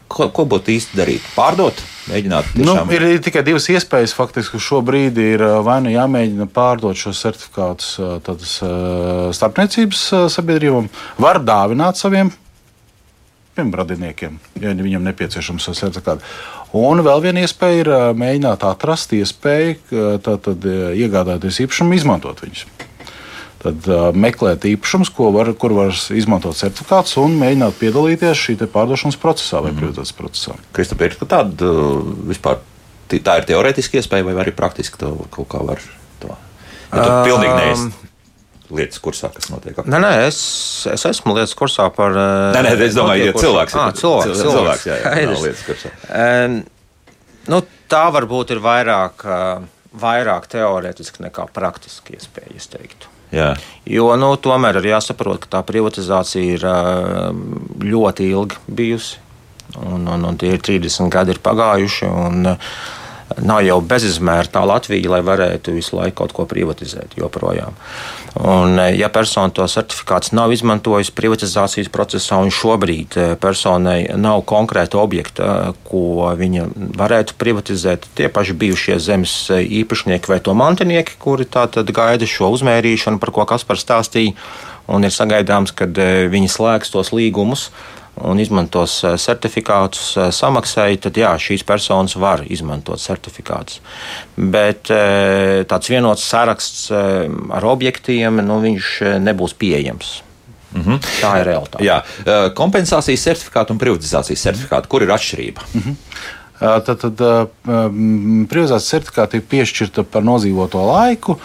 Ko, ko būtu īsti darīt? Pārdot, mēģināt. Tiešām... Nu, ir tikai divas iespējas. Faktiski šobrīd ir vai nu jāmēģina pārdot šos certifikātus tādas, starpniecības sabiedrībām, var dāvināt saviem radiniekiem, ja viņam nepieciešams šis certifikāts. Un vēl viena iespēja ir mēģināt atrast iespēju tātad, iegādāties īpašumu, izmantot viņus. Tad uh, meklēt īpašumus, var, kur var izmantot certifikātus un mēģināt piedalīties šī pārdošanas procesā vai mm. prioritātes procesā. Kristofers, ir tāda vispār tā ir teorētiski iespēja vai arī praktiski to kaut kā var to? Ja tu um, pilnīgi neesi lietas kursā, kas notiek. Nē, nē, es, es esmu lietas kursā par. Nē, nē, es domāju, ja cilvēks ir ah, cilvēks, cilvēks, cilvēks, jā, jā, jā, lietas kursā. Um, nu, tā varbūt ir vairāk, vairāk teorētiski nekā praktiski iespēja, es teiktu. Jā. Jo nu, tomēr ir jāsaprot, ka tā privatizācija ir ļoti ilgi bijusi. Un, un, un tie ir 30 gadi ir pagājuši. Un, Nav jau bezizmēra tā Latvija, lai varētu visu laiku kaut ko privatizēt joprojām. Un, ja persona to certifikāts nav izmantojusi privatizācijas procesā, un šobrīd personai nav konkrēta objekta, ko viņa varētu privatizēt, tie paši bijušie zemes īpašnieki vai to mantinieki, kuri tātad gaida šo uzmērīšanu, par ko Kaspars stāstīja, un ir sagaidāms, ka viņi slēgs tos līgumus un izmantos eh, certifikātus eh, samaksai, tad jā, šīs personas var izmantot certifikātus. Bet eh, tāds vienots saraksts ar objektiem, nu, viņš nebūs pieejams. Mm -hmm. Tā ir realitāte. Jā, kompensācijas certifikāti un privatizācijas certifikāti, kur ir atšķirība? Mm -hmm. Tad, tad privatizācijas certifikāti ir piešķirta par nodzīvoto laiku,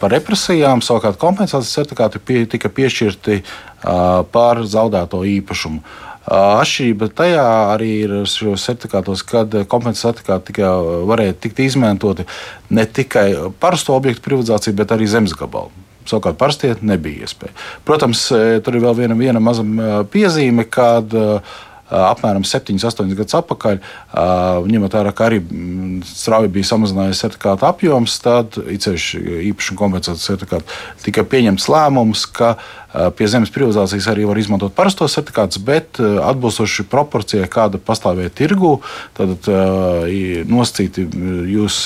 par represijām, savukārt kompensācijas certifikāti pie, tika piešķirti par zaudēto īpašumu. Atšķirība tajā arī ir šos certifikātos, kad kompensācijas certifikāti tika, varēja tikt izmantoti ne tikai parasto objektu privatizāciju, bet arī zemes gabalu. Savukārt, parastie nebija iespēja. Protams, tur ir vēl viena, viena maza piezīme, kad uh, apmēram 7, 8 gadus atpakaļ, ņemot vērā, ka arī strauji bija samazinājies certifikātu apjoms, tad īpašuma kompensācijas certifikātu tika pieņemts lēmums, ka pie zemes privatizācijas arī var izmantot parastos certifikātus, bet atbilstoši proporcijai, kāda pastāvēja tirgu, tad nosacīti jūs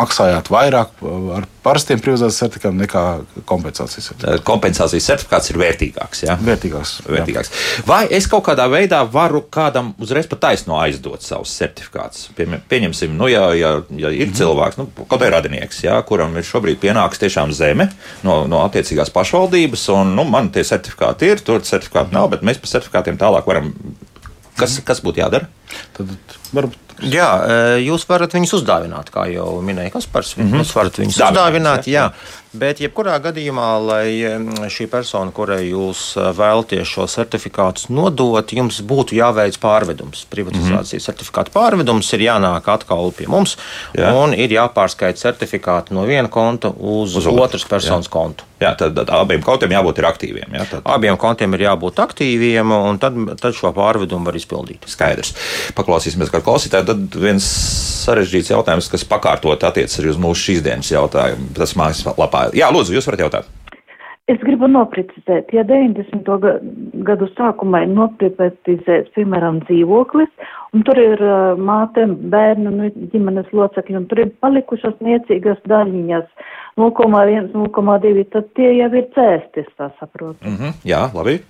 maksājāt vairāk ar parastiem privatizācijas certifikātiem nekā kompensācijas certifikāts. Kompensācijas certifikāts ir vērtīgāks. Ja? Vērtīgāks, vērtīgāks. Vai es kaut kādā veidā varu kādam uzreiz pat taisno aizdot savus certifikātus? Pie, pieņemsim, nu, ja, ja, ja ir mm -hmm. cilvēks, nu, kaut vai radinieks, ja, kuram ir šobrīd pienāks tiešām zeme no, no attiecīgās pašvaldības, un nu, man tie certifikāti ir, tur certifikāti nav, bet mēs par certifikātiem tālāk varam. Kas, kas būtu jādara? Tad varbūt. Jā, jūs varat viņus uzdāvināt, kā jau minēja Kaspars. Mm -hmm. Jūs varat viņus Dāvināt, uzdāvināt, jā. jā. Bet, jebkurā gadījumā, lai šī persona, kurai jūs eh, vēlaties šo certifikātu nodot, jums būtu jāveic pārvedums. Privatizācijas mm -hmm. certifikāta pārvedums ir jānāk atkal pie mums jā. un ir jāpārskaita certifikāti no viena konta uz, uz otras personas jā. kontu. Jā, tad, tad abiem kontiem jābūt aktīviem. Jā, tad... Abiem kontiem ir jābūt aktīviem, un tad, tad šo pārvedumu var izpildīt. Skaidrs. Paklausīsimies, kā klausītāji. Tad viens sarežģīts jautājums, kas pakārtot attiecas arī uz mūsu šīs dienas jautājumu. Tas mājaslapā Jā, lūdzu, jūs varat jautāt. Es gribu noprecizēt, ja 90. gadu sākumā ir noprivatizēts, piemēram, dzīvoklis, un tur ir uh, māte, bērnu, nu, ģimenes locekļi, un tur ir palikušas niecīgas daļiņas 0,1, 0,2, tad tie jau ir cēsti, es tā saprotu. Mm -hmm, jā, labi.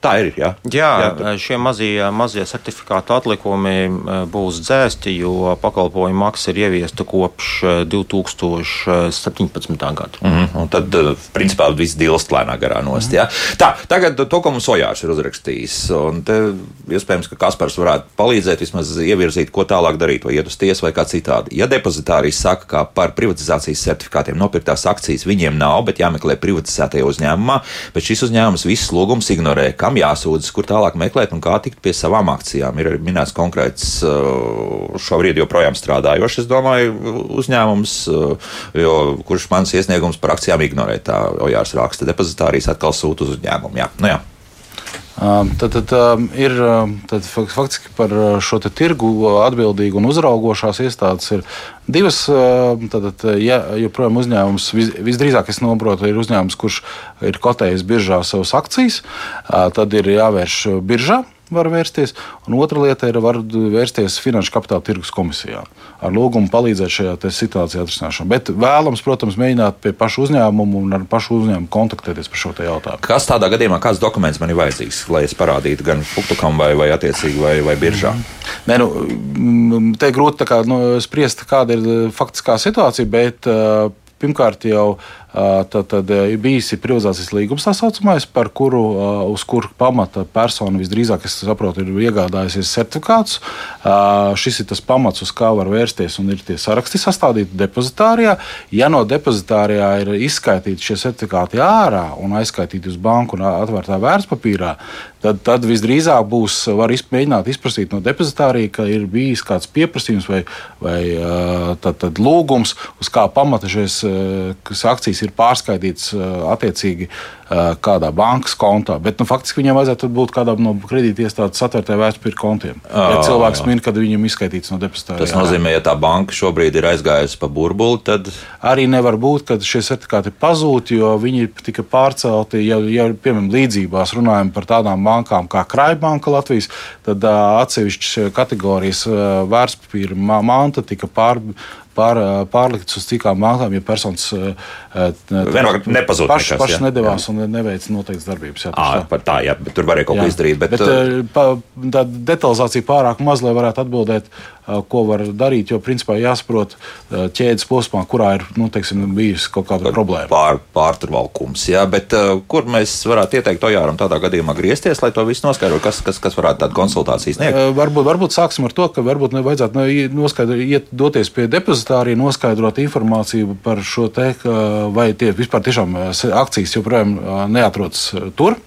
Tā ir. Jā, jā, jā šie mazie, mazie certifikātu atlikumi būs dzēsti, jo pakalpojumu maksa ir ieviesta kopš 2017. gada. Mm -hmm. Tad, principā, viss dilst lēnā garā nost. Mm -hmm. Tā, tagad to, ko mums Ojārs ir uzrakstījis, un te iespējams, ka Kaspars varētu palīdzēt vismaz ievirzīt, ko tālāk darīt, vai iet uz tiesu vai kā citādi. Ja depozitārijas saka, ka par privatizācijas certifikātiem nopirktās akcijas viņiem nav, bet jāmeklē privatizētajā uzņēmumā, bet šis uzņēmums visus lūgumus ignorē, kam jāsūdzas, kur tālāk meklēt un kā tikt pie savām akcijām. Ir minēts konkrēts uh, šobrīd joprojām strādājošs, es domāju, uzņēmums, uh, jo, kurš mans iesniegums par akcijām ignorē. Tā Ojārs raksta, depozitārijas atkal sūta uz uzņēmumu. Jā. Nu, jā. Tad, tad ir tad faktiski par šo tirgu atbildīgu un uzraugošās iestādes ir divas. Tad, ja joprojām uzņēmums, vis, visdrīzāk es saprotu, ir uzņēmums, kurš ir kotējis biržā savas akcijas, tad ir jāvērš biržā var vērsties, un otra lieta ir var vērsties Finanšu kapitāla tirgus komisijā ar lūgumu palīdzēt šajā situācijā atrisināšanā. Bet vēlams, protams, mēģināt pie pašu uzņēmumu un ar pašu uzņēmumu kontaktēties par šo jautājumu. Kas tādā gadījumā, kāds dokuments man ir vajadzīgs, lai es parādītu gan Fuktukam vai, vai attiecīgi vai, vai biržā? Nē, nu, te grūti kā, nu, spriest, kāda ir faktiskā situācija, bet pirmkārt jau Tad, tad bijis privatizācijas līgums, tā saucamais, par kuru, uz kuru pamata persona visdrīzāk, es saprotu, ir iegādājusies certifikātus. Šis ir tas pamats, uz kā var vērsties, un ir tie saraksti sastādīti depozitārijā. Ja no depozitārijā ir izskaitīti šie certifikāti ārā un aizskaitīti uz banku un atvērtā vērtspapīrā, tad, tad visdrīzāk būs var izp, mēģināt izprasīt no depozitārija, ka ir bijis kāds pieprasījums vai, vai tad, tad lūgums, uz kā pamata šīs akcijas ir pārskaitīts attiecīgi kādā bankas kontā. Bet nu, faktiski viņam vajadzētu būt kādam no kredītiestādes atvērtē vērtspapīra kontiem. Ja cilvēks min, kad viņam izskaitīts no depozitāra. Tas nozīmē, ja tā banka šobrīd ir aizgājusi pa burbuli, tad arī nevar būt, ka šie certifikāti pazūd, jo viņi tika pārcelti. Ja, ja piemēram, līdzībās runājam par tādām bankām kā Krājbanka Latvijas, tad atsevišķas kategorijas vērtspapīra manta tika pār, pār, pārlikts uz citām bankām, ja personas nepazūd. Pašas paš nedavās jā. un neveica noteiktas darbības. Jā, à, par tā, jā, tur varēja kaut ko izdarīt. Bet, bet tā detalizācija pārāk maz, lai varētu atbildēt, ko var darīt. Jo, principā, jāsaprot ķēdes posmā, kurā ir nu, teiksim, bijusi kaut kāda problēma. Pār, pārturvalkums, jā, bet kur mēs varētu ieteikt Ojāram tādā gadījumā griezties, lai to visu noskaidrotu, kas, kas, kas varētu tādu konsultāciju sniegt? Varbūt, varbūt sāksim ar to, ka varbūt nevajadzētu noskaidrot, iet, doties pie depozitārija, noskaidrot informāciju par šo te, vai tie vispār tiešām akcijas joprojām neatrodas tur.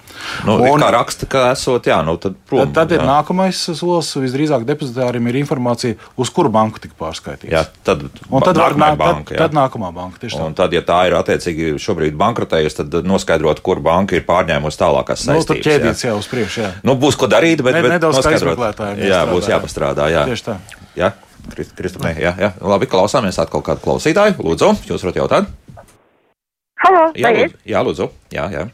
Nu, un, kā raksta, ka esot, jā, nu tad, prom, tad, tad ir jā. nākamais solis. Visdrīzāk depozitārim ir informācija, uz kuru banku tika pārskaitīts. Jā, tad, un tad, var, nā, banka, tad, tad nākamā banka. Un tad, ja tā ir attiecīgi šobrīd bankrotējusi, tad noskaidrot, kur banka ir pārņēmusi tālākās saistības. Nu, tur ķēdīts jau uz priekšu, jā. Nu, būs ko darīt, bet, ne, bet nedaudz noskaidrot. Jā, būs jāpastrādā, jā. Tieši tā. Jā. Kristupē, jā, jā. Labi, klausāmies atkal kādu klausītāju. Lūdzu, jūs varat jautāt? Halo, jā, lūdzu, jā, lūdzu. Jā, jā.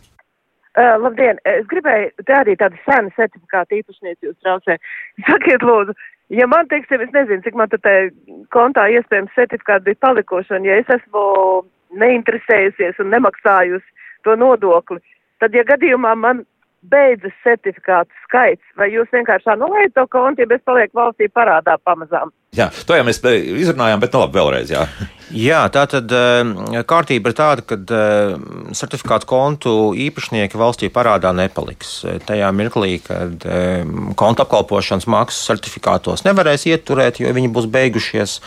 Uh, labdien! Es gribēju, te arī tādu senu certifikātu īpašnieci jūs traucē. Sakiet, lūdzu, ja man, teiksim, es nezinu, cik man te kontā iespējams certifikāti bija palikuši, un ja es esmu neinteresējusies un nemaksājusi to nodokli, tad, ja gadījumā man beidzas certifikātu skaits, vai jūs vienkārši anulējat to kontu, ja es palieku valstī parādā pamazām? Jā, to jau mēs izrunājām, bet nu labi, vēlreiz. Jā, jā tā tad kārtība ir tāda, ka certifikātu kontu īpašnieki valstī parādā nepaliks. Tajā mirklī, kad konta apkalpošanas maksas certifikātos nevarēs ieturēt, jo viņi būs beigušies,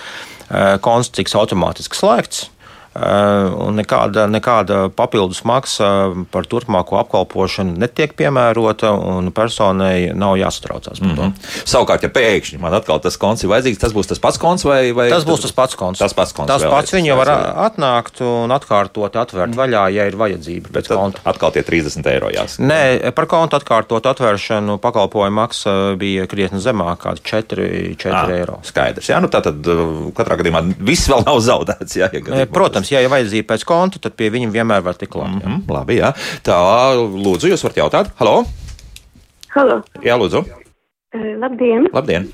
konts tiks automātiski slēgts. Eh, un nekāda, nekāda papildus maksa par turpmāko apkalpošanu netiek piemērota, un personai nav jāsatraucās par to. Mm -hmm. Savukārt, ja pēkšņi man atkal tas konts ir vajadzīgs, tas būs tas pats konts vai? vai tas būs tas pats konts. Tas pats konts. Tas pats viņu var atnākt un atkārtot, atvērt mm. vaļā, ja ir vajadzība. Bet atkal tie 30 eiro jāsaka. Nē, par kontu atkārtot atvēršanu pakalpojumu maksa bija krietni zemākā, 4, 4 ah, eiro. Skaidrs. Jā, nu tā tad katrā gadījumā viss vēl nav zaudēts. Jā, ja Protams protams, ja ir vajadzība pēc konta, tad pie viņiem vienmēr var tikt klāt. Mm -hmm, labi, jā. Tā, lūdzu, jūs varat jautāt? Halo! Halo! Jā, lūdzu! Uh, labdien! Labdien!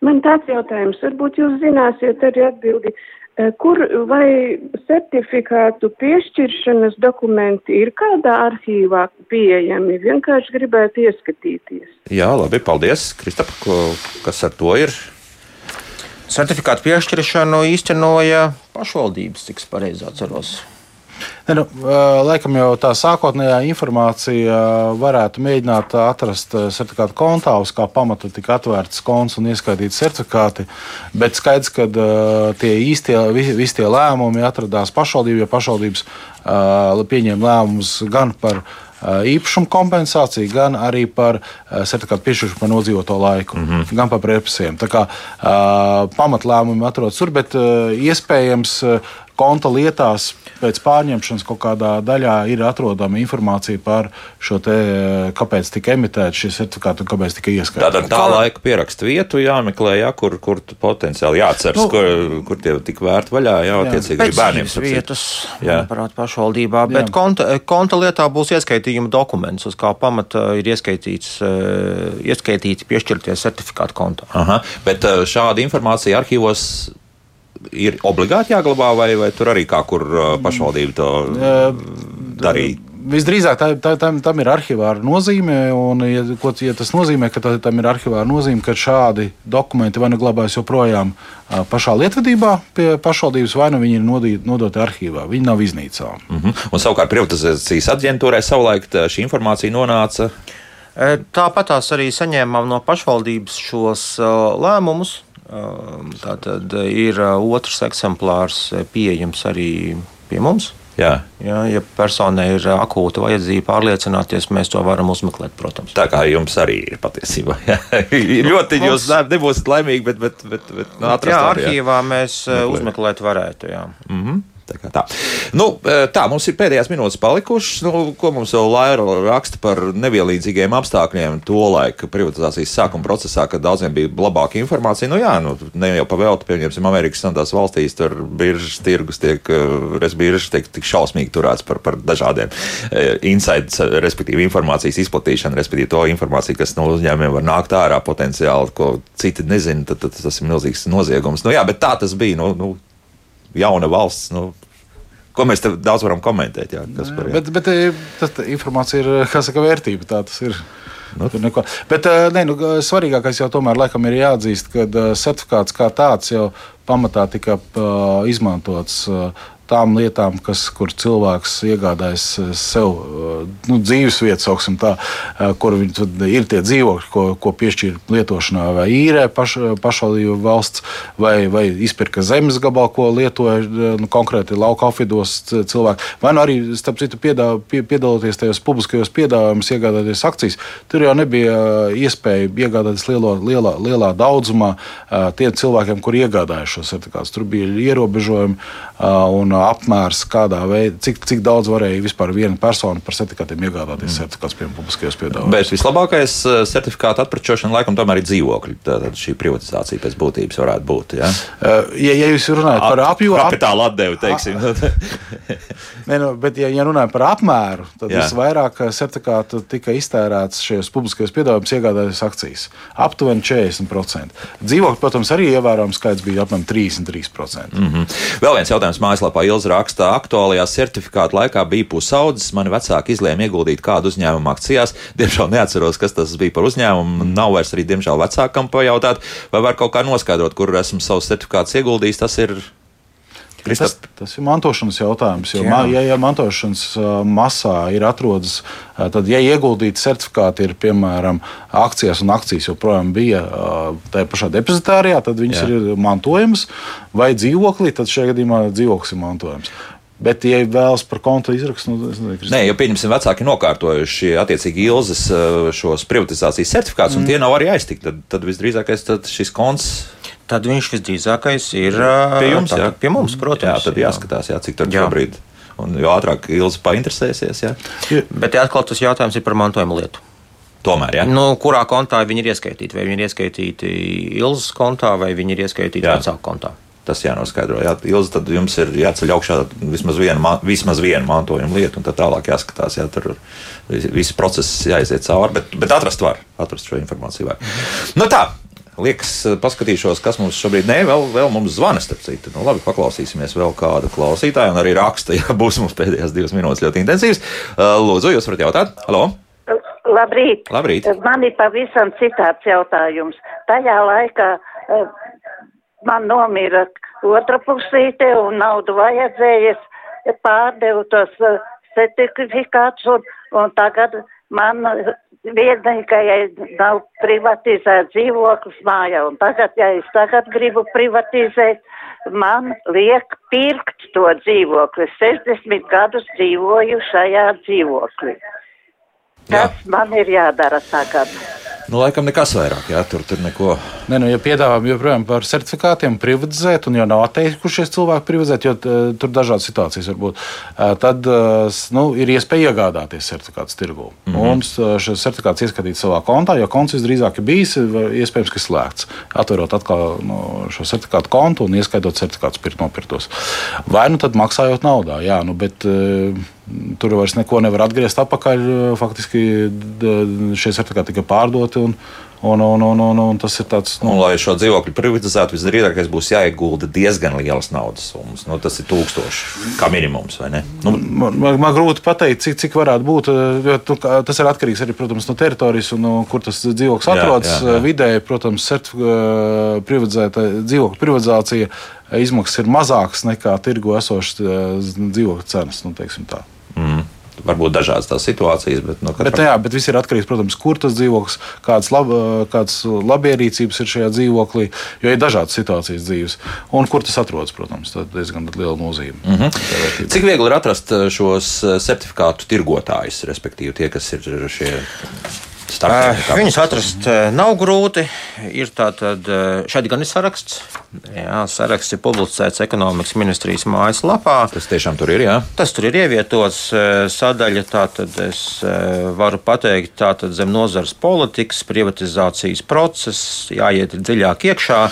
Man tāds jautājums, varbūt jūs zināsiet arī atbildi. Eh, Kur vai certifikātu piešķiršanas dokumenti ir kādā arhīvā pieejami? Vienkārši gribētu ieskatīties. Jā, labi, paldies. Kristap, kas ar to ir? Certifikātu piešķiršanu īstenoja pašvaldības, cik es pareizi atceros. Ne, nu, ā, laikam jau tā sākotnējā informācija varētu mēģināt atrast ā, certifikātu kontā, uz kā pamata tika atvērts konts un ieskaitīti certifikāti. Bet skaidrs, ka ā, tie īstie, vi- visi tie lēmumi atradās pašvaldībā, jo pašvaldības pieņēma lēmumus gan par ā, īpašumu kompensāciju, gan arī par ā, certifikātu piešķiršanu par nodzīvoto laiku, mm -hmm. gan par represijām. Tā kā ā, pamatlēmumi atrodas tur, bet iespējams konta lietās pēc pārņemšanas kaut kādā daļā ir atrodama informācija par šo te, ā, kāpēc tika emitēts šis certifikāts un kāpēc tika ieskaitīts. Tātad tā laika pierakstu vietu jāmeklē, jā, kur, kur tu potenciāli jāatceras, Nu, kur, kur tie tik vērt vaļā, jā, attiecīgi arī bērniem. citu. vietas, Jā. manuprāt, pašvaldībā. Bet Jā. konta, konta lietā būs ieskaitījuma dokuments, uz kā pamata ir ieskaitīts, eh, ieskaitīti piešķirtie certifikāti kontā. Aha, bet uh, šāda informācija arhīvos ir obligāti jāglabā, vai, vai tur arī kā kur uh, pašvaldība to darīja? Visdrīzāk tā, tā, tam, tam ir arhivāra nozīme, un ja, ko, ja tas nozīmē, ka tā, tam ir arhivāra nozīme, ka šādi dokumenti vai nu glabājas joprojām pašā lietvedībā pie pašvaldības, vai nu viņi ir nodī- nodoti arhīvā. Viņi nav iznīcā. Mhm. Un savukārt privatizācijas aģentūrai savulaik tā, šī informācija nonāca. Tāpat tās arī saņēmām no pašvaldības šos lēmumus. E, Tātad ir e, otrs eksemplārs e, pieejams arī pie mums. Jā. Ja, ja personai ir akūta vajadzība pārliecināties, mēs to varam uzmeklēt, protams. Tā kā jums arī ir patiesībā. jā. ļoti jūs ne- nebūsiet laimīgi, bet, bet, bet, bet nu, atrast Jā, var, jā. arhīvā mēs Meklēt. uzmeklēt varētu. Jā. Mm -hmm. Tā, tā. Nu, e, tā mums ir pēdējās minūtes palikušas. Nu, ko mums vēl Laira raksta par nevienlīdzīgiem apstākļiem tolaik privatizācijas sākuma procesā, kad daudziem bija labāka informācija? Nu, jā, nu, ne jau pavēlti, pieņemsim, Amerikas Savienotās valstīs, tur biržas tirgus tiek, e, biržas tiek tik šausmīgi turēts par, par dažādiem e, insights, respektīvi informācijas izplatīšanu, respektīvi to informāciju, kas no uzņēmumiem var nākt ārā potenciāli, ko citi nezina, tad, tad tas ir milzīgs noziegums. Nu, jā, bet tā tas bija. Nu, nu, jauna valsts. Nu, ko mēs te daudz varam komentēt? Jā, kas par Bet, bet eh, tā informācija ir kā saka, vērtība. Tā tas ir. Tur neko. Bet eh, ne, nu, svarīgākais jau tomēr laikam ir jāatzīst, ka eh, certifikāts kā tāds jau pamatā tika eh, izmantots eh, tām lietām, kas, kur cilvēks iegādājas eh, sev eh, nu, dzīvesvietu, sauksim tā, eh, kur ir tie dzīvokļi, ko, ko piešķir lietošanā, vai īrē paš, pašvaldību valsts, vai, vai izpirka zemes gabalu, ko lietoja nu, konkrēti lauka apvidos cilvēki. Vai nu arī, starp citu, piedā, pie, piedaloties tajos publiskajos piedāvājumos, iegādāties akcijas. Tur jau nebija iespēja iegādāties lielo, lielā, lielā daudzumā tiem cilvēkiem, kur iegādājas šos certifikātus. Tur bija ierobežojumi un apmērs, kādā veidā, cik, cik daudz varēja vispār viena persona par certifikātiem iegādāties mm. certifikātus piemēram publiskajos piedāvājumos. Bet vislabākais eh, certifikāta atprečošana laikam tomēr ir dzīvokļi. Tātad šī privatizācija pēc būtības varētu būt. Ja, Eh, Ja, ja jūs runājat par apjomu, kapitāla atdevi, teiksim. Nē, nu, bet, ja, ja runājam par apmēru, tad Jā. visvairāk eh, certifikātu tika iztērēts šajos publiskajos piedāvājumos, iegādājoties akcijas. Aptuveni 40%. Dzīvokļi, protams, arī ievērojams skaits bija apmēram 33%. Mm -hmm. Vēl viens jautājums mājaslapā Ilza rakstā. Aktuālajā certifikāta laikā bija pusaudzis. Mani vecāki izlēma ieguldīt kādu uzņēmumu akcijās. Diemžēl neatceros, kas tas bija par uzņēmumu. Nav vairs arī, diemžēl, vecākam pajautāt, vai var kaut kā noskaidrot, kur esmu savus certifikātus ieguldījis. Tas ir. Tas, tas ir mantošanas jautājums. Jo, Jā. ma, ja, ja mantošanas uh, masā ir atrodas, uh, tad, ja ieguldīti certifikāti ir piemēram akcijās, un akcijas joprojām bija uh, tajā pašā depozitārijā, tad viņas Jā. ir mantojamas, vai dzīvoklī, tad šajā gadījumā dzīvoklis ir mantojams. Bet, ja vēlas par kontu izrakstu, nu, es nezinu, Nē, jo pieņemsim, vecāki nokārtojuši attiecīgi Ilzas eh, šos privatizācijas certifikātus, mm. un tie nav arī aiztikti. Tad, tad visdrīzākais tad šis konts. Tad viņš visdrīzākais ir Pie jums, jā. Pie mums, protams. Jā, tad jāskatās, jā, cik tur šobrīd. Un jo ātrāk Ilza painteresēsies, jā. Bet ja atkal tas jautājums ir par mantojuma lietu. Tomēr, jā. Nu, kurā kontā viņi ir ieskaitīti? Vai viņi ir ieskaitīti Ilzas kontā, vai viņi ir ieskaitīti vecāku kontā? Tas jānoskaidro. Jā, Ilza, tad jums ir jāceļ augšā vismaz viena, ma- vismaz viena mantojuma lieta, un tad tālāk jāskatās. Jā, tur visi procesi jāiziet cauri, bet, bet atrast var. Atrast šo informāciju var. Nu tā, liekas, paskatīšos, kas mums šobrīd nē, vēl, vēl mums zvana starp citu. Nu, labi, paklausīsimies vēl kādu klausītāju, un arī raksta, ja būs mums pēdējās divas minūtes ļoti intensīvs. Lūdzu, jūs varat jautāt? Halo! Labrīt! Labrīt. Man ir pavisam citāds jautājums. Tajā laikā man nomira otra pusīte un naudu vajadzējies, pārdevu tos certifikātus un, un tagad man viednīkai nav privatizēt dzīvoklis mājā. Un tagad, ja es tagad gribu privatizēt, man liek pirkt to dzīvokli. 60 gadus dzīvoju šajā dzīvoklī. Kas Jā. man ir jādara tagad? Nu, laikam nekas vairāk, jā, tur, tur neko. Nē, nu, ja piedāvājam joprojām par certifikātiem privatizēt, un jau nav atteikušies cilvēki privatizēt, jo tur dažādas situācijas var būt, tad nu, ir iespēja iegādāties certifikātus tirgū. Mm -hmm. Un šis certifikāts ieskatīt savā kontā, jo konts visdrīzāk ir bijis, iespējams, ka slēgts. Atverot atkal no, šo certifikātu kontu un ieskaitot certifikātus pirkt nopirktos. Vai nu tad maksājot naudā, jā, nu, bet tur vairs neko nevar atgriezt atpakaļ. Faktiski šie certifikāti tika pārdoti Un, un, un, un, un, un tas ir tāds. Nu, un, lai šo dzīvokli privatizētu, visdrīzākais būs jāiegulda diezgan lielas naudas summas. Nu, tas ir tūkstoši kā minimums. Nu, man, man, man grūti pateikt, cik, cik varētu būt. Jo, tu, tas ir atkarīgs arī protams, no teritorijas un no kur tas dzīvoklis atrodas. Jā, jā, jā. Vidēji, protams, privatizēta dzīvokļa privatizācija izmaksas ir mazākas nekā tirgu esošas dzīvokļu cenas. Nu, varbūt dažādas tās situācijas. Bet, no, katram... bet, jā, bet viss ir atkarīgs tā, kur tas dzīvoklis, kādas, lab, kādas labierīcības ir šajā dzīvoklī, jo ir dažādas situācijas dzīves. Un kur tas atrodas, protams, ir diezgan liela nozīme. Mm -hmm. Cik viegli ir atrast eh, šos eh, certifikātu tirgotājus, respektīvi tie, kas ir šie Uh, viņus atrast uh, nav grūti. Ir tātad, uh, šeit gan ir saraksts. Jā, saraksts ir publicēts ekonomikas ministrijas mājaslapā. Tas tiešām tur ir. Jā. Tas tur ir ievietots sadaļa. Tātad es varu pateikt, tātad zem nozares politikas, privatizācijas process, jāiet dziļāk iekšā.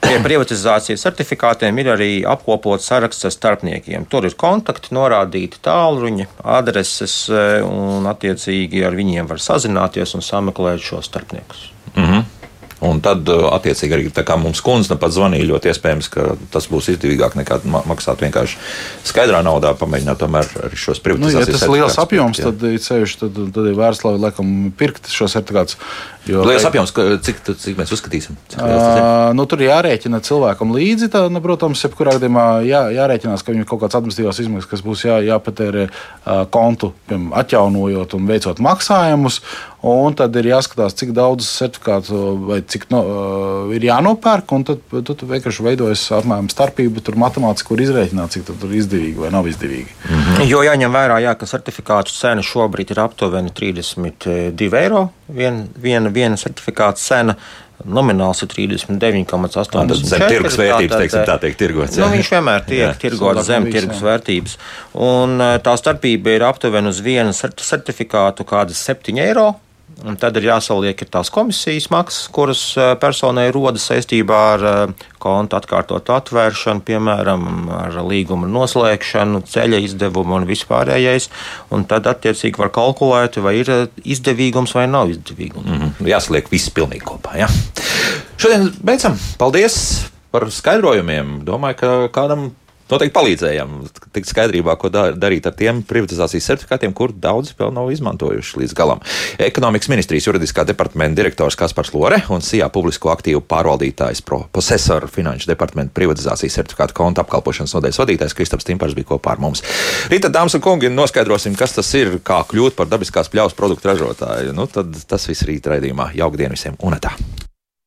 Pie privatizācijas certifikātiem ir arī apkopots saraksts ar starpniekiem. Tur ir kontakti, norādīti tālruņi, adreses, e, un attiecīgi ar viņiem var sazināties un sameklēt šos starpniekus. Mm -hmm. Un tad, uh, attiecīgi, arī tā kā mums kundze pat zvanīja, ļoti iespējams, ka tas būs izdevīgāk nekā maksāt vienkārši skaidrā naudā, pamēģināt tomēr arī šos privatizācijas. Nu, ja tas ir liels apjoms, tad, ceļš, tad, tad ir vērts, lai laikam pirkt šo certifikātu. Jo, liels apjoms, cik, cik mēs uzskatīsim? Cik uh, nu, tur jārēķina cilvēkam līdzi. Tā, nu, protams, jebkurā gadījumā jā, jārēķinās, ka viņam ir kaut kāds administratīvās izmaksas, kas būs jā, jāpatērē uh, kontu, piemēram, atjaunojot un veicot maksājumus. Un tad ir jāskatās, cik daudz certifikātu vai cik no, uh, ir jānopērk. Tad, tad vienkārši veidojas apmēram starpība, tur matemātiski, kur izrēķināt, cik tur ir izdevīgi vai nav izdevīgi. Mm -hmm. Jo jāņem vērā, jā, ka certifikātu cena šobrīd ir aptuveni 32 eiro. Viena vien, vien certifikāta cena. Nomināls ir 39,8. Zem tirgus vērtības, teiksim, tā tiek tirgots. Nu, viņš vienmēr tiek tirgots zem tirgus vērtības. Un uh, tā starpība ir aptuveni uz vienu certifikātu kādas 7 eiro. Un tad ir jāsaliek ir tās komisijas maksas, kuras personai rodas saistībā ar konta atkārtotu atvēršanu, piemēram, ar līguma noslēgšanu, ceļa izdevumu un vispārējais. Un tad attiecīgi var kalkulēt, vai ir izdevīgums vai nav izdevīgums. Mm -hmm. Jāsaliek viss pilnīgi kopā. Ja? Šodien beidzam. Paldies! Par skaidrojumiem. Domāju, ka kādam noteikti palīdzējām tikt skaidrībā, ko darīt ar tiem privatizācijas certifikātiem, kur daudzi vēl nav izmantojuši līdz galam. Ekonomikas ministrijas juridiskā departamenta direktors Kaspars Lore un SIA publisko aktīvu pārvaldītājs profesora finanšu departamenta privatizācijas certifikātu konta apkalpošanas nodaļas vadītājs Kristaps Timpars bija kopā ar mums. Rīta, dāmas un kungi, noskaidrosim, kas tas ir, kā kļūt par dabiskās pļaus produktu ražotāju. Nu, tad tas viss rīt raidījumā. Jauka diena visiem un tā!